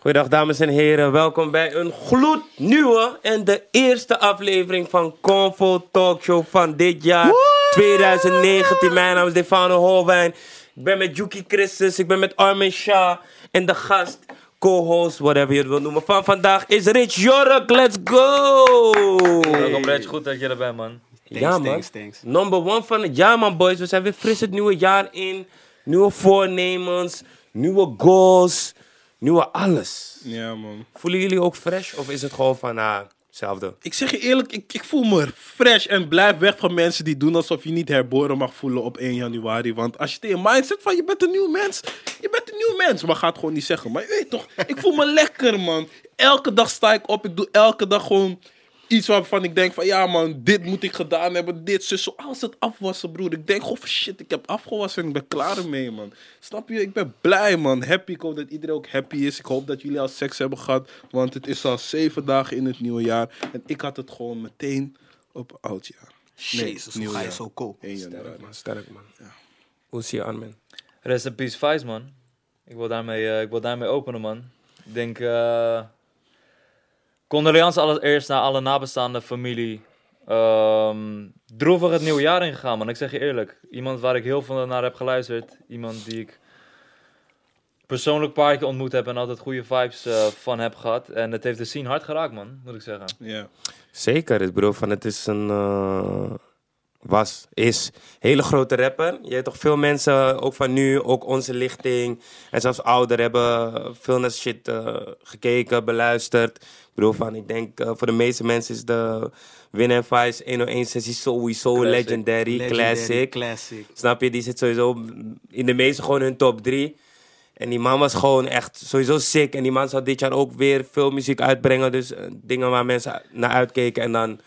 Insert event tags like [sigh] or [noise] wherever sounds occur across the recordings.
Goedendag dames en heren, welkom bij een gloednieuwe en de eerste aflevering van Convo Talkshow van dit jaar 2019. Mijn naam is Stefano Holwijn. Ik ben met Yuki Christus, ik ben met Armin Shah en de gast, co-host, whatever je het wil noemen, van vandaag is Rich Jork. Let's go! Welkom Reg, goed dat je er bent man. ja man, thanks, thanks. number one van het jaar man boys. We zijn weer fris het nieuwe jaar in. Nieuwe voornemens, nieuwe goals, nieuwe alles. Ja, man. Voelen jullie ook fresh of is het gewoon van ah, hetzelfde? Ik zeg je eerlijk, ik, ik voel me fresh en blijf weg van mensen die doen alsof je niet herboren mag voelen op 1 januari. Want als je het in je mind zet van je bent een nieuw mens, je bent een nieuw mens. Maar ga het gewoon niet zeggen. Maar je weet toch, ik voel me lekker, man. Elke dag sta ik op, ik doe elke dag gewoon iets waarvan ik denk van ja, man, dit moet ik gedaan hebben, dit, zus, zoals het afwassen, broer. Ik denk, goh, shit, ik heb afgewassen en ik ben klaar ermee, man. Snap je? Ik ben blij, man. Happy. Ik hoop dat iedereen ook happy is. Ik hoop dat jullie al seks hebben gehad, want het is al zeven dagen in het nieuwe jaar. En ik had het gewoon meteen op oudjaar. Nee, Jezus, hoe ga je jaar. zo koop? 1 januari. Sterk man, sterk man. Hoe zie je aan man? Rest in peace Vice man. Ik wil daarmee, eh, ik wil daarmee openen man. Ik denk, eh condoleances allereerst naar alle nabestaanden, familie. Ehm droevig het nieuwe jaar ingegaan man, ik zeg je eerlijk. Iemand waar ik heel veel naar heb geluisterd. Iemand die ik persoonlijk een paar keer ontmoet heb en altijd goede vibes eh, van heb gehad. En het heeft de scene hard geraakt man, moet ik zeggen. Ja. Zeker, ik bedoel van het is een... eh, was, is hele grote rapper. Je hebt toch veel mensen, ook van nu, ook onze lichting en zelfs ouder, hebben veel naar shit eh, gekeken, beluisterd. Ik bedoel van, ik denk eh, voor de meeste mensen is de Win and Vice 101 sessie sowieso Classic. legendary, Legendary, classic. Classic. Snap je? Die zit sowieso in de meeste gewoon hun top 3. En die man was gewoon echt sowieso sick. En die man zal dit jaar ook weer veel muziek uitbrengen. Dus eh, dingen waar mensen naar uitkeken. En dan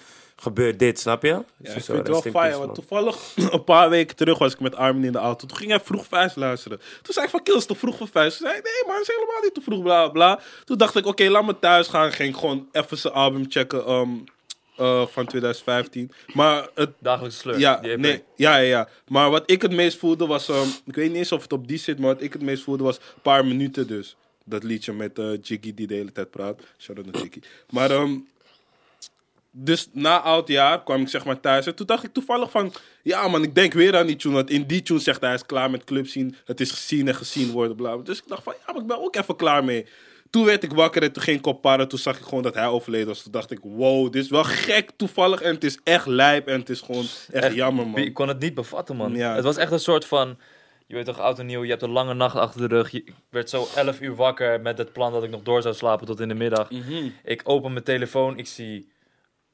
gebeurt dit, snap je? Ja, Dus ik zo, vind het wel fijn, want toevallig [laughs] een paar weken terug was ik met Armin in de auto. Toen ging hij vroeg vijf luisteren. Toen zei ik van, Kill, is te vroeg voor vijf. Toen zei hij, nee man, het is helemaal niet te vroeg, bla bla. Toen dacht ik, oké, laat me thuis gaan. Ging ik gewoon even zijn album checken ehm, eh, van 2015. Maar het Dagelijkse sleur. ja, nee, ja, ja, ja. Maar wat ik het meest voelde was... ehm, ik weet niet eens of het op die zit, maar wat ik het meest voelde was... een paar minuten dus. Dat liedje met eh, Jiggy die de hele tijd praat. Shout-out naar Jiggy. Maar ehm, dus na oud jaar kwam ik zeg maar thuis. En toen dacht ik toevallig van... Ja man, ik denk weer aan die tune. Want in die tune zegt hij, hij is klaar met club zien. Het is gezien en gezien worden, bla. Dus ik dacht van, ja, maar ik ben ook even klaar mee. Toen werd ik wakker en toen ging ik op. Toen zag ik gewoon dat hij overleden was. Toen dacht ik, wow, dit is wel gek toevallig. En het is echt lijp en het is gewoon echt, Echt, jammer, man. Ik kon het niet bevatten, man. Ja. Het was echt een soort van... Je weet toch, oud en nieuw, je hebt een lange nacht achter de rug. Je- Ik werd zo 11 uur wakker met het plan dat ik nog door zou slapen tot in de middag. Mhm. Ik open mijn telefoon, ik zie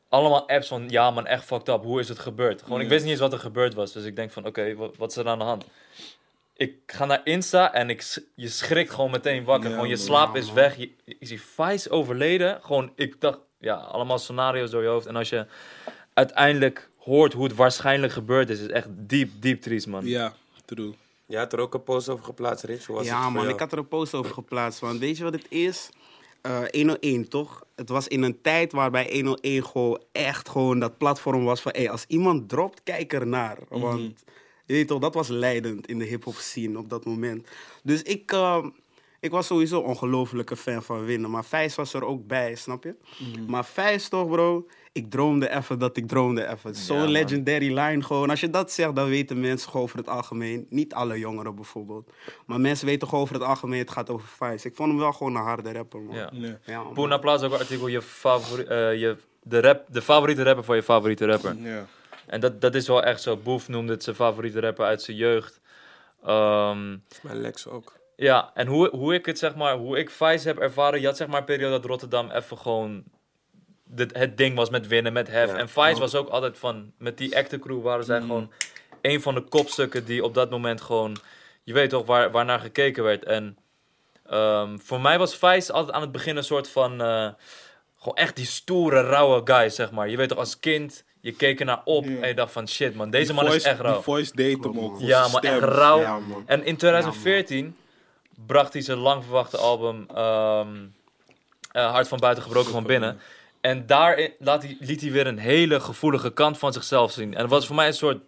allemaal apps van... Ja man, echt fucked up, hoe is het gebeurd? Gewoon, ik wist niet eens wat er gebeurd was. Dus ik denk van, oké, wa- wat is er aan de hand? Ik ga naar Insta en ik, je schrikt gewoon meteen wakker. Ja, gewoon, je slaap Ja, is weg. Je, zie Vice overleden. Gewoon, ik dacht, ja, allemaal scenario's door je hoofd. En als je uiteindelijk hoort hoe het waarschijnlijk gebeurd is, is het echt diep, diep triest, man. Ja, true. Je had er ook een post over geplaatst, Rich. Hoe was Ja, man, jou? ik had er een post over geplaatst. Want weet je wat het is? Eh 101, toch? Het was in een tijd waarbij 101 gewoon echt gewoon dat platform was van... Hey, als iemand dropt, kijk ernaar. Want je weet toch, dat was leidend in de hip-hop scene op dat moment. Dus ik, eh, ik was sowieso ongelofelijke fan van winnen. Maar Vijs was er ook bij, snap je? Maar Vijs toch, bro? Ik droomde even dat ik droomde even. Zo'n man. legendary line gewoon. Als je dat zegt, dan weten mensen gewoon over het algemeen. Niet alle jongeren bijvoorbeeld. Maar mensen weten gewoon over het algemeen, het gaat over Vijs. Ik vond hem wel gewoon een harde rapper, man. Ja. Ja. Ja, plaatst ook een artikel, je favori eh, je, de, rap, de favoriete rapper van je favoriete rapper. Ja. En dat, dat is wel echt zo. Boef noemde het zijn favoriete rapper uit zijn jeugd. Ehm, Maar Lex ook. ja, en hoe, hoe ik het zeg maar, hoe ik Vice heb ervaren, je had zeg maar een periode dat Rotterdam even gewoon de, het ding was met winnen, met hef. Ja. En Vice was ook altijd van, met die acte crew waren zij gewoon een van de kopstukken die op dat moment gewoon, je weet toch, waar, waarnaar gekeken werd. En ehm, voor mij was Vice altijd aan het begin een soort van, eh, gewoon echt die stoere, rauwe guy, zeg maar. Je weet toch, als kind, je keek er naar op en je dacht van, shit man, deze Die man is echt rauw. Die voice date hem ook. Ja, maar echt rauw. Ja, man. En in 2014 bracht hij zijn lang verwachte album ehm, eh, Hart van Buiten Gebroken van Binnen. En daarin laat hij, liet hij weer een hele gevoelige kant van zichzelf zien. En het was voor mij een soort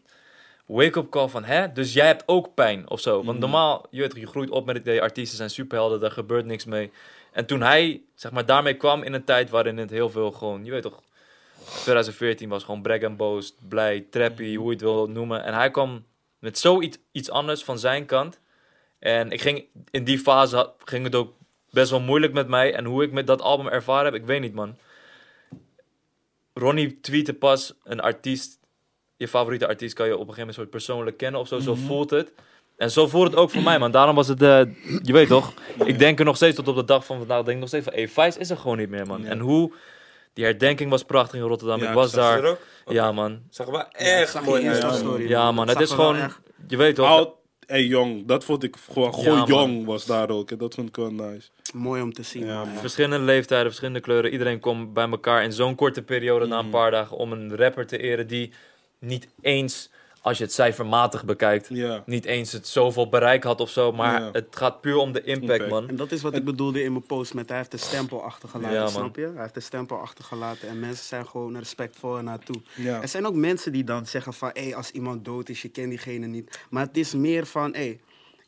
wake-up call van, hè? Dus jij hebt ook pijn of zo. Want normaal, je weet je groeit op met het idee, artiesten zijn superhelden, daar gebeurt niks mee. En toen hij, zeg maar, daarmee kwam in een tijd waarin het heel veel gewoon, je weet toch, 2014 was gewoon brag and boast, blij, trappy, hoe je het wil noemen. En hij kwam met zoiets iets anders van zijn kant. En ik ging, in die fase ging het ook best wel moeilijk met mij. En hoe ik met dat album ervaren heb, ik weet niet, man. Ronnie tweette pas een artiest. Je favoriete artiest kan je op een gegeven moment soort persoonlijk kennen of zo. Zo voelt het. En zo voelt het ook voor mij, man. Daarom was het, eh, je weet toch, ik denk er nog steeds tot op de dag van vandaag, denk ik nog steeds van, hey, Vice is er gewoon niet meer, man. Ja. En hoe, die herdenking was prachtig in Rotterdam. Ja, ik was daar. ook? Ja, man. Zag wel Ja, echt mooi uit. Ja, story, Ja, man. Het is gewoon, echt- je weet toch. Oud en jong, dat vond ik gewoon, gewoon Ja, jong was daar ook. En dat vond ik wel nice. mooi om te zien. Ja. Verschillende leeftijden, verschillende kleuren. Iedereen komt bij elkaar in zo'n korte periode na een Mm. paar dagen om een rapper te eren die niet eens, als je het cijfermatig bekijkt, Ja. niet eens het zoveel bereik had of zo. Maar Ja. het gaat puur om de impact, Impact. man. En dat is wat ik bedoelde in mijn post met hij heeft de stempel achtergelaten, Ja, snap je? Hij heeft de stempel achtergelaten en mensen zijn gewoon respectvol er naartoe. Ja. Er zijn ook mensen die dan zeggen van, hé, als iemand dood is, je kent diegene niet. Maar het is meer van, hé,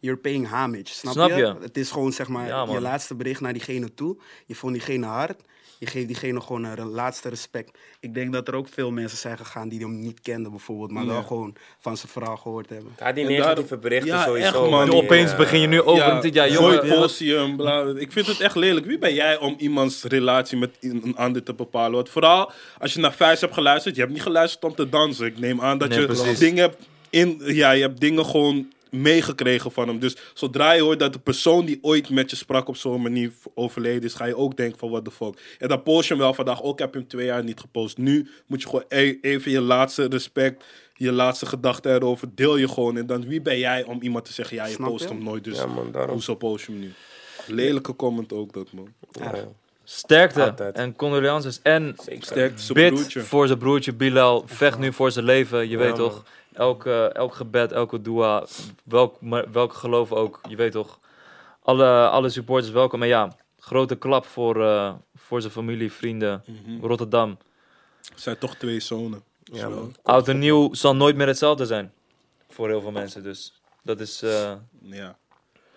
you're paying homage, snap, Snap je? je? Het is gewoon, zeg maar, Ja, je laatste bericht naar diegene toe. Je vond diegene hard. Je geeft diegene gewoon een laatste respect. Ik denk dat er ook veel mensen zijn gegaan die hem niet kenden bijvoorbeeld, maar wel gewoon van zijn verhaal gehoord hebben. Ja, die negatieve berichten Ja, sowieso. echt, man. die, opeens eh, begin je nu over ja, ja, jongen. Posium, bla. Ik vind het echt lelijk. Wie ben jij om iemands relatie met een een ander te bepalen? Want vooral als je naar Vijs hebt geluisterd, je hebt niet geluisterd om te dansen. Ik neem aan dat Nee, je precies. dingen hebt in, ja, je hebt dingen gewoon meegekregen van hem. Dus zodra je hoort dat de persoon die ooit met je sprak op zo'n manier overleden is, ga je ook denken van what the fuck. En dan post je hem wel vandaag, ook heb je hem twee jaar niet gepost. Nu moet je gewoon e- even je laatste respect, je laatste gedachte erover, deel je gewoon. En dan wie ben jij om iemand te zeggen, ja, je Snap post je? hem nooit, dus Ja, man, daarom. hoezo post je hem nu? Lelijke comment ook dat, man. Ja, ja. Sterkte Altijd. en condolences. En Zeker. Sterkte zijn bid broertje. voor zijn broertje Bilal. Vecht nu voor zijn leven. Je weet man. toch. Eh, elk gebed, elke dua, welk, maar welk geloof ook. Je weet toch. Alle, alle supporters welkom. En ja, grote klap voor, eh, voor zijn familie, vrienden. Mhm. Rotterdam. Het zijn toch twee zonen. Ja. Oud en nieuw zal nooit meer hetzelfde zijn. Voor heel veel mensen. Dus dat is eh Ja.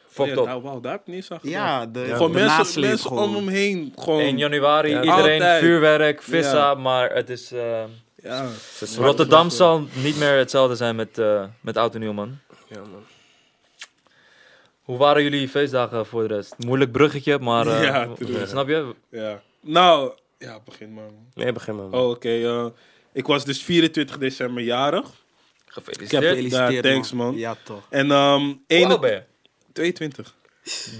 fucked ja, nou, wauw, daar heb ik niet aan gedacht. Ja, de, Gewoon de mensen, mensen gewoon. om hem heen. Gewoon, 1 januari, Ja, iedereen altijd. vuurwerk, vissa. Ja. Maar het is... eh, ja. Rotterdam zal niet meer hetzelfde zijn met, eh met oud en nieuw, man. Ja, man. Hoe waren jullie feestdagen voor de rest? Moeilijk bruggetje, maar eh, [laughs] Ja, [laughs] snap je? ja. Nou, ja, begin maar. man. Nee, begin maar. man. Oh, oké. eh, ik was dus 24 december jarig. Gefeliciteerd. Gefeliciteerd, Ja, thanks, man. Ja, toch. En um, Hoe ene- oud ben je? 22.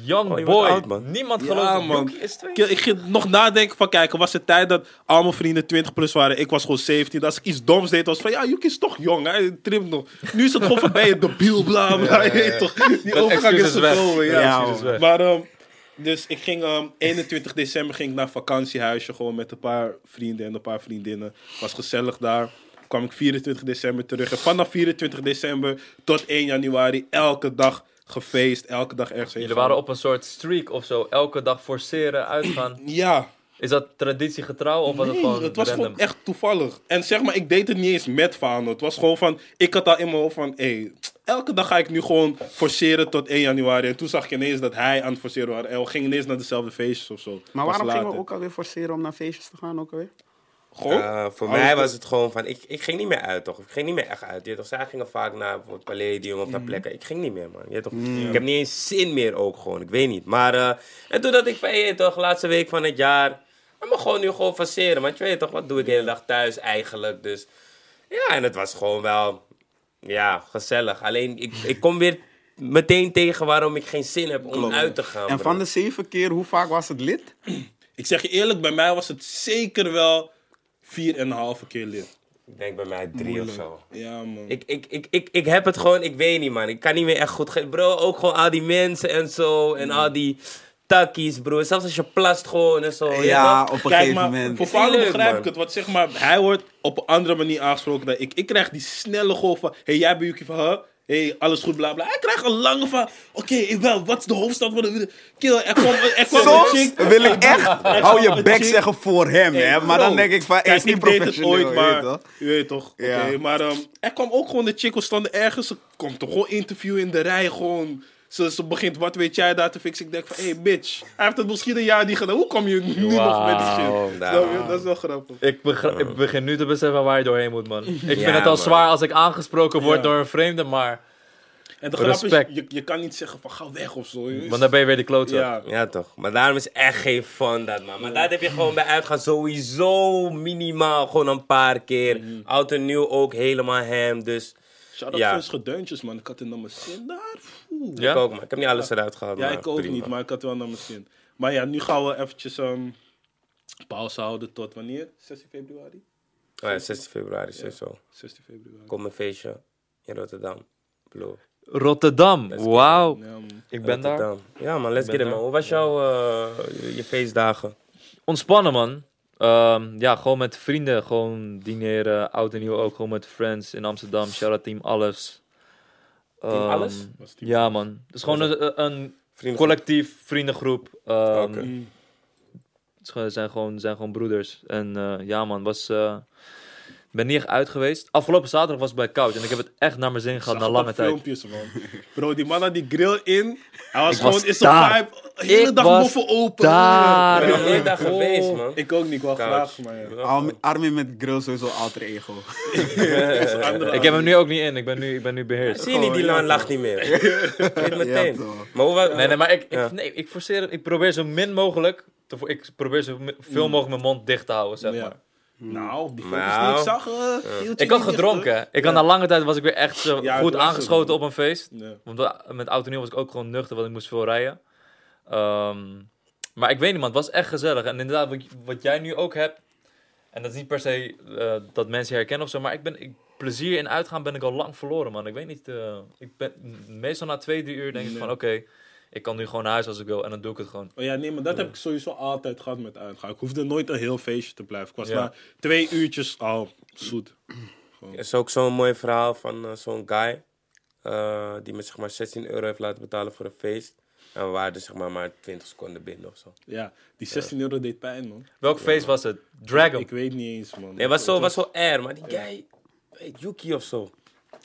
Young Oh, boy. oud, man. Niemand Ja, gelooft dat man. Is twee. Ik, ik ging nog nadenken van, kijk, er was een tijd dat al mijn vrienden 20 plus waren. Ik was gewoon 17. Als ik iets doms deed, was van, ja, Yuki is toch jong, hij trimt nog. Nu is het gewoon van, ben je debiel, bla, bla. toch, die Dat overgang is gekomen. Ja, Ja, weg. Maar, ehm, dus ik ging, ehm, 21 december ging ik naar vakantiehuisje, gewoon met een paar vrienden en een paar vriendinnen. Was gezellig daar. Kwam ik 24 december terug. En vanaf 24 december tot 1 januari, elke dag gefeest, elke dag ergens heen Jullie waren op een soort streak of zo. Elke dag forceren, uitgaan. [clears throat] Ja, Is dat traditiegetrouw of was het Nee, gewoon het was random? gewoon echt toevallig. En zeg maar, ik deed het niet eens met Fano. Het was gewoon van, ik had al in mijn hoofd van, hé, elke dag ga ik nu gewoon forceren tot 1 januari. En toen zag ik ineens dat hij aan het forceren was. En we gingen ineens naar dezelfde feestjes of zo. Maar waarom gingen we ook alweer forceren om naar feestjes te gaan ook alweer? Gewoon? Eh, voor Alles mij was het gewoon van, ik, ik ging niet meer uit toch. Ik ging niet meer echt uit. Je toch, zij gingen vaak naar bijvoorbeeld Palladium of naar Mhm. plekken. Ik ging niet meer man. Je toch, Ik heb niet eens zin meer ook gewoon. Ik weet niet. Maar eh, en toen dat ik van, je toch, laatste week van het jaar. Ik me gewoon nu gewoon faceren. Want je weet toch, wat doe ik de hele dag thuis eigenlijk. Dus ja, en het was gewoon wel, ja, gezellig. Alleen, ik, ik kom weer meteen tegen waarom ik geen zin heb om Klopt. uit te gaan. En bro. van de zeven keer, hoe vaak was het lid? Ik zeg je eerlijk, bij mij was het zeker wel vier en een halve keer lid. Ik denk bij mij drie of zo. Ja, man. Ik, ik, ik, ik, ik heb het gewoon, ik weet niet man. Ik kan niet meer echt goed. Bro, ook gewoon al die mensen en zo. En al die takkies, bro. Zelfs als je plast gewoon en zo. Ja, op een Kijk, gegeven maar moment. voor Fano begrijp man. ik het. Want zeg maar, hij wordt op een andere manier aangesproken dan ik. Ik krijg die snelle golf van, hey, jij bent Yuki van, huh? Hey, alles goed, bla bla. Hij krijgt een lange van, oké, ik wel, wat is de hoofdstad van de... Kill, er kwam, er kwam een chick. wil ik echt, hou je bek zeggen voor hem, hè. Maar bro. dan denk ik van, hij Kijk, is niet ik deed het professioneel, ooit, maar... Je weet toch, oké. Ja. Maar ehm, er kwam ook gewoon de chick, we stonden ergens. Ze komt toch gewoon interview in de rij, gewoon Ze, ze begint, wat weet jij daar te fixen? Ik denk van, hey bitch, hij heeft het misschien een jaar niet gedaan. Hoe kom je nu nog met die shit? Nou. Dat is wel grappig. Ik, begin nu te beseffen waar je doorheen moet, man. Ik vind het al man. zwaar als ik aangesproken word Ja. door een vreemde, maar... En de grap Respect. is, je, je kan niet zeggen van, ga weg of zo. Want dan ben je weer de klootzak. ja. Ja, toch. Maar daarom is echt geen fun dat, man. Maar daar heb je gewoon bij uitgaan sowieso minimaal gewoon een paar keer. Oud en nieuw ook helemaal hem. Dus Shout-out Ja. Vince Gedeuntjes, man. Ik had het naar mijn zin daar. Oeh. Ja? ik ook, maar ik heb niet alles eruit gehaald. Ja, ik ook prima. niet, maar ik had wel naar mijn zin. Maar ja, nu gaan we eventjes um, pauze houden tot wanneer? 16 februari? Oh ja, 16 februari sowieso. 16 februari. Kom een feestje in Rotterdam. Blue. Rotterdam, wauw. Ja. Ik ben daar. Ja man, let's get it man. Hoe was jouw eh, je feestdagen? Ontspannen, man. Ehm, ja, gewoon met vrienden. Gewoon dineren. Oud en nieuw ook. Gewoon met friends in Amsterdam. Shout-out Team Alles. Team Ehm, Alles? Was Team Ja, man. Het is gewoon een, collectief vriendengroep. Ehm, Oké. Mm. Het zijn gewoon, zijn gewoon broeders. En eh, ja, man, was. eh, ben niet echt uit geweest. Afgelopen zaterdag was ik bij Couch en ik heb het echt naar mijn zin gehad na lange tijd. filmpjes, man. Bro, die man had die grill in. Hij was Ik gewoon was in zijn daar. vibe. De hele Ik dag was boven open. daar. Ik ben nog nooit daar geweest man. Ik ook niet, ik wel Couch. graag, maar ja. Armin, Armin met grill sowieso alter ego. Andere [laughs] [laughs] Ik heb hem nu ook niet in. Ik ben nu, ik ben nu beheerst. Zie je niet, die man lacht niet meer. [laughs] Weet meteen. Toch. maar hoe was... Nee, nee, maar ik, ik, Ja. nee, ik forceer het. Ik probeer zo min mogelijk. Te, vo- ik probeer zo mi- veel mogelijk mijn mond dicht te houden, zeg Ja. maar. Nou, die foto's Nou. die ik zag. eh, Ik had gedronken. Ik had na lange tijd was ik weer echt zo Ja, goed aangeschoten op een feest. Ja. Want wa- met oud en nieuw was ik ook gewoon nuchter, want ik moest veel rijden. Ehm, maar ik weet niet, man, het was echt gezellig. En inderdaad, wat, wat jij nu ook hebt, en dat is niet per se eh, dat mensen je herkennen of zo, maar ik ben, ik, plezier in uitgaan ben ik al lang verloren, man. Ik weet niet, eh, ik ben meestal na twee, drie uur denk ik van, oké, ik kan nu gewoon naar huis als ik wil en dan doe ik het gewoon. Oh ja, nee, maar dat heb ik sowieso altijd gehad met uitgaan. Ik hoefde nooit een heel feestje te blijven. Ik was Ja. na twee uurtjes al zoet. Er is ook zo'n mooi verhaal van eh, zo'n guy. eh, die me zeg maar 16 euro heeft laten betalen voor een feest. En we waren er zeg maar maar 20 seconden binnen of zo. Ja, die 16 euro deed pijn, man. Welk feest was het? Dragon. Ik weet niet eens, man. Nee, het was zo, was zo air, maar die guy, weet Yuki of zo.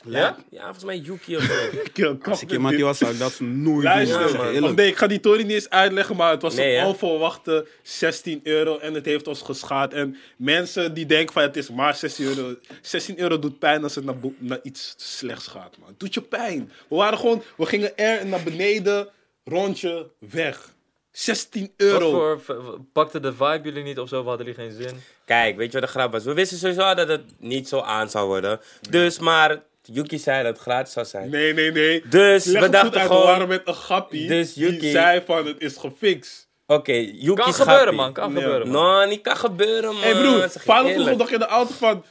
Ja? Ja, volgens mij Yuki of zo. [laughs] Ik Als ik iemand die was, zou ik dat nooit doen. Luister, man. Of nee, ik ga die tory niet eens uitleggen, maar het was Nee, een hè? onverwachte 16 euro en het heeft ons geschaad. En mensen die denken van het is maar 16 euro. 16 euro doet pijn als het naar, bo- naar iets slechts gaat, man. Het doet je pijn. We waren gewoon, we gingen er naar beneden, rondje, weg. 16 Wat euro. voor, v- pakte de vibe jullie niet of zo? Of hadden jullie geen zin? Kijk, weet je wat de grap was? We wisten sowieso dat het niet zo aan zou worden. Dus, maar Yuki zei dat het gratis zou zijn. Nee, nee, nee. Dus Leg we dachten uit, we gewoon... waren met een grappie Dus die zei van het is gefixt. Oké, Yuki Kan gebeuren, man. Kan Ja. gebeuren, man. No, niet kan gebeuren, man. Hé hey broer, vader vroeg nog in de auto van...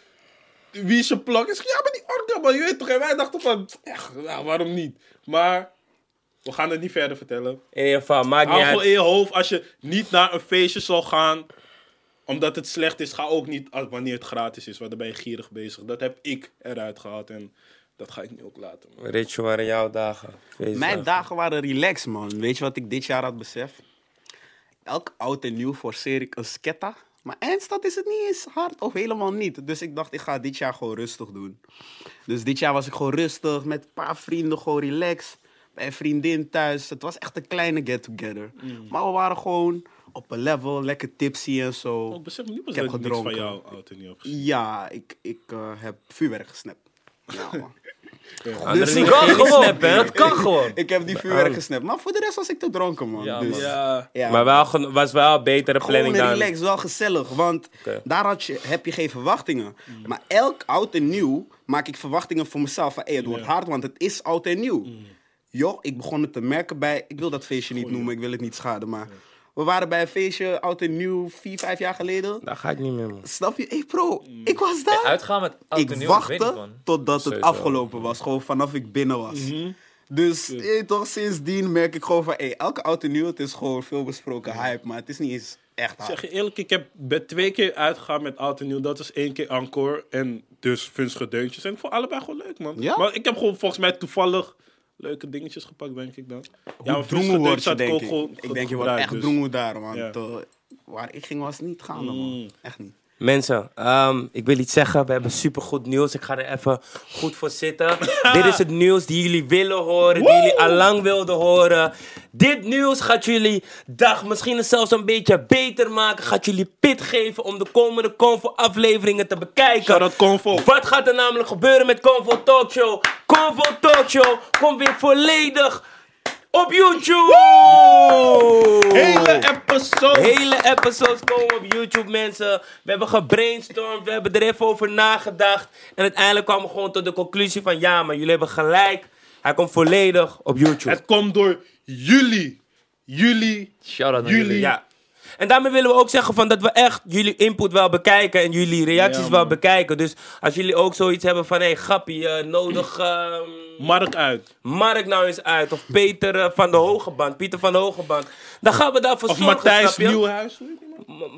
Wie is je plak? Ik zeg, ja, maar die orga, man. Je weet toch? En wij dachten van... Echt, nou, waarom niet? Maar... We gaan het niet verder vertellen. In ieder geval, maakt niet Hou gewoon in uit. je hoofd als je niet naar een feestje zal gaan... omdat het slecht is, ga ook niet als- wanneer het gratis is. Want dan ben je gierig bezig. Dat heb ik eruit gehaald en dat ga ik nu ook laten. man. Hoe waren jouw dagen? Feestdagen. Mijn dagen waren relaxed, man. Weet je wat ik dit jaar had beseft? Elk oud en nieuw forceer ik een sketta. Maar eindstad is het niet eens hard of helemaal niet. Dus ik dacht, ik ga dit jaar gewoon rustig doen. Dus dit jaar was ik gewoon rustig met een paar vrienden, gewoon relaxed. Bij een vriendin thuis. Het was echt een kleine get-together. Maar we waren gewoon op een level, lekker tipsy en zo. Oh, besef niet Ik dat heb ik niks van gedronken. jou oud en nieuw heb gezien. Ja, ik, ik eh, heb vuurwerk gesnapt. Ja, man. [laughs] Andere Dus- dingen kan niet gewoon. snappen? Dat kan gewoon. ik heb die vuurwerk gesnapt. Maar voor de rest was ik te dronken, man. Ja, dus, man. Ja, ja. Maar wel, was wel een betere planning Gewoon dan... relaxed, wel gezellig. Want daar had je, heb je geen verwachtingen. Maar elk oud en nieuw maak ik verwachtingen voor mezelf. Van, hey, het wordt Ja. hard, want het is oud en nieuw. Joh, ik begon het te merken bij... Ik wil dat feestje niet noemen, ik wil het niet schaden. Maar we waren bij een feestje, oud en nieuw, vier, vijf jaar geleden. Daar ga ik niet meer, man. Snap je? Hey bro, ik was daar. Uitgaan met oud en ik nieuw, ik wachtte weet niet, man. totdat het Sowieso. afgelopen was. Gewoon vanaf ik binnen was. Dus eh, toch sindsdien merk ik gewoon van... Hey, elke oud en nieuw, het is gewoon veel besproken hype. Maar het is niet eens echt Ik hard. zeg je eerlijk, ik heb ben twee keer uitgegaan met oud en nieuw. Dat is één keer encore en dus Funstige Deuntjes. En voor allebei gewoon leuk, man. Ja? Maar ik heb gewoon volgens mij toevallig leuke dingetjes gepakt, denk ik dan. Ja, Hoe maar drongen word je, denk ik. Ik denk, je wordt echt dus. drongen daar, want Ja. eh, waar ik ging was niet gaande, man. Mm. Echt niet. Mensen, ehm, ik wil iets zeggen. We hebben supergoed nieuws. Ik ga er even goed voor zitten. [laughs] Dit is het nieuws die jullie willen horen, die jullie al lang wilden horen. Dit nieuws gaat jullie dag misschien zelfs een beetje beter maken. Gaat jullie pit geven om de komende Convo-afleveringen te bekijken. Convo. Wat gaat er namelijk gebeuren met Convo Talkshow? Convo Talkshow komt weer volledig op YouTube! Hele episode. Hele episodes komen op YouTube, mensen. We hebben gebrainstormd, we hebben er even over nagedacht. En uiteindelijk kwamen we gewoon tot de conclusie van... Ja, maar jullie hebben gelijk. Hij komt volledig op YouTube. Het komt door jullie. Jullie. Shout-out Jullie. jullie. Ja. En daarmee willen we ook zeggen van dat we echt jullie input wel bekijken en jullie reacties wel bekijken. Dus als jullie ook zoiets hebben van, hé, hey, grappie, eh, nodig ehm, Mark uit. Mark nou eens uit. Of Peter eh, van de Hogeband, Pieter van de Hogeband. Dan gaan we daarvoor Of zorgen, Matthijs snap je? Nieuwhuis.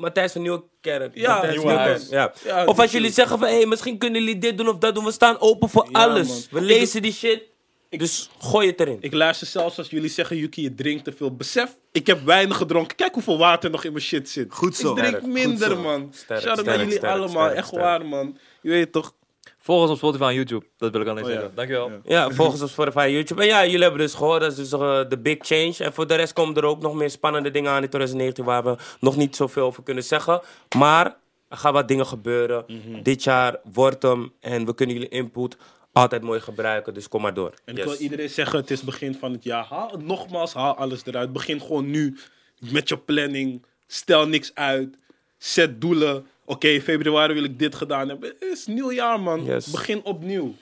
Matthijs van Nieuwkerk. Ja, Matthijs van. Nieuwkerk, Ja. Ja, of als jullie zeggen van, hé, hey, misschien kunnen jullie dit doen of dat doen. We staan open voor alles. man. We lezen die shit. Dus gooi het erin. Ik luister zelfs als jullie zeggen, Yuki, je drinkt te veel. Besef, ik heb weinig gedronken. Kijk hoeveel water nog in mijn shit zit. Goed zo. Ik drink Sterk, minder, man. Sterk, Shout-out naar sterk, jullie sterk, allemaal. sterk, Echt sterk. waar, man. Je weet toch? Volg ons op Spotify en YouTube. Dat wil ik alleen Oh, ja. zeggen. Dankjewel. Ja. Ja, volgens ons Spotify en YouTube. En ja, jullie hebben dus gehoord, dat is dus eh, de big change. En voor de rest komen er ook nog meer spannende dingen aan in 2019 waar we nog niet zoveel over kunnen zeggen. Maar er gaan wat dingen gebeuren. Mhm. Dit jaar wordt hem en we kunnen jullie input altijd mooi gebruiken. Dus kom maar door. En ik Yes. wil iedereen zeggen, het is begin van het jaar. Haal, nogmaals, haal alles eruit. Begin gewoon nu met je planning. Stel niks uit. Zet doelen. Oké, februari wil ik dit gedaan hebben. Het is nieuw jaar, man. Yes. Begin opnieuw.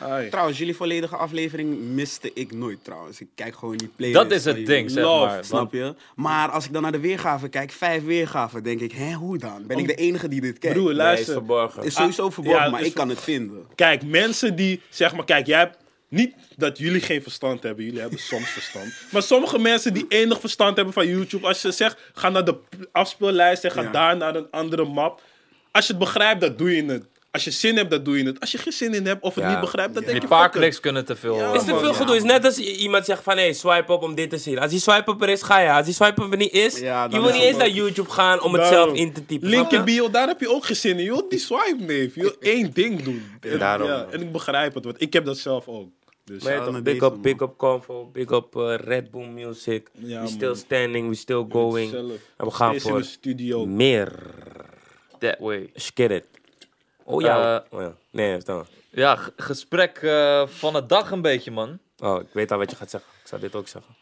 Ai. Trouwens, jullie volledige aflevering miste ik nooit trouwens. Ik kijk gewoon die playlist. Dat is het jullie. ding, zeg Love, maar. Snap je? Maar als ik dan naar de weergaven kijk, vijf weergaven, denk ik, hè, hoe dan? Ben ik de enige die dit kijkt? Broer, Nee, is verborgen. Het is sowieso Ah, verborgen, ja, maar ik kan het vinden. Kijk, mensen die, zeg maar, kijk, jij hebt niet dat jullie geen verstand hebben, jullie hebben soms verstand. Maar sommige mensen die enig verstand hebben van YouTube, als je zegt, ga naar de afspeellijst en ga Ja. daar naar een andere map. Als je het begrijpt, dan doe je het. Als je zin hebt, dan doe je het. Als je geen zin in hebt of het Ja. niet begrijpt, dan denk die je paar fuck it. kliks kunnen te veel. Ja, eh, is te veel ja, gedoe. is net als iemand zegt van, hé, hey, swipe op om dit te zien. Als die swipe op er is, ga je. Als die swipe op er niet is, Ja, je wil niet eens naar YouTube gaan om het Daarom. zelf in te typen. Link je? bio, daar heb je ook geen zin in. Je wilt die swipe, neef. Je wilt één ding doen. En, Daarom. ja, en ik begrijp het, want ik heb dat zelf ook. Dus Maar ja, big up, big up Convo, big up eh, Red Bull Music. Ja, we still standing, we still going. En we gaan voor studio. meer. That way. Skid it. Oh ja. Eh, oh, ja. Nee, stel maar. Ja, gesprek eh, van de dag een beetje, man. Oh, ik weet al wat je gaat zeggen. Ik zou dit ook zeggen.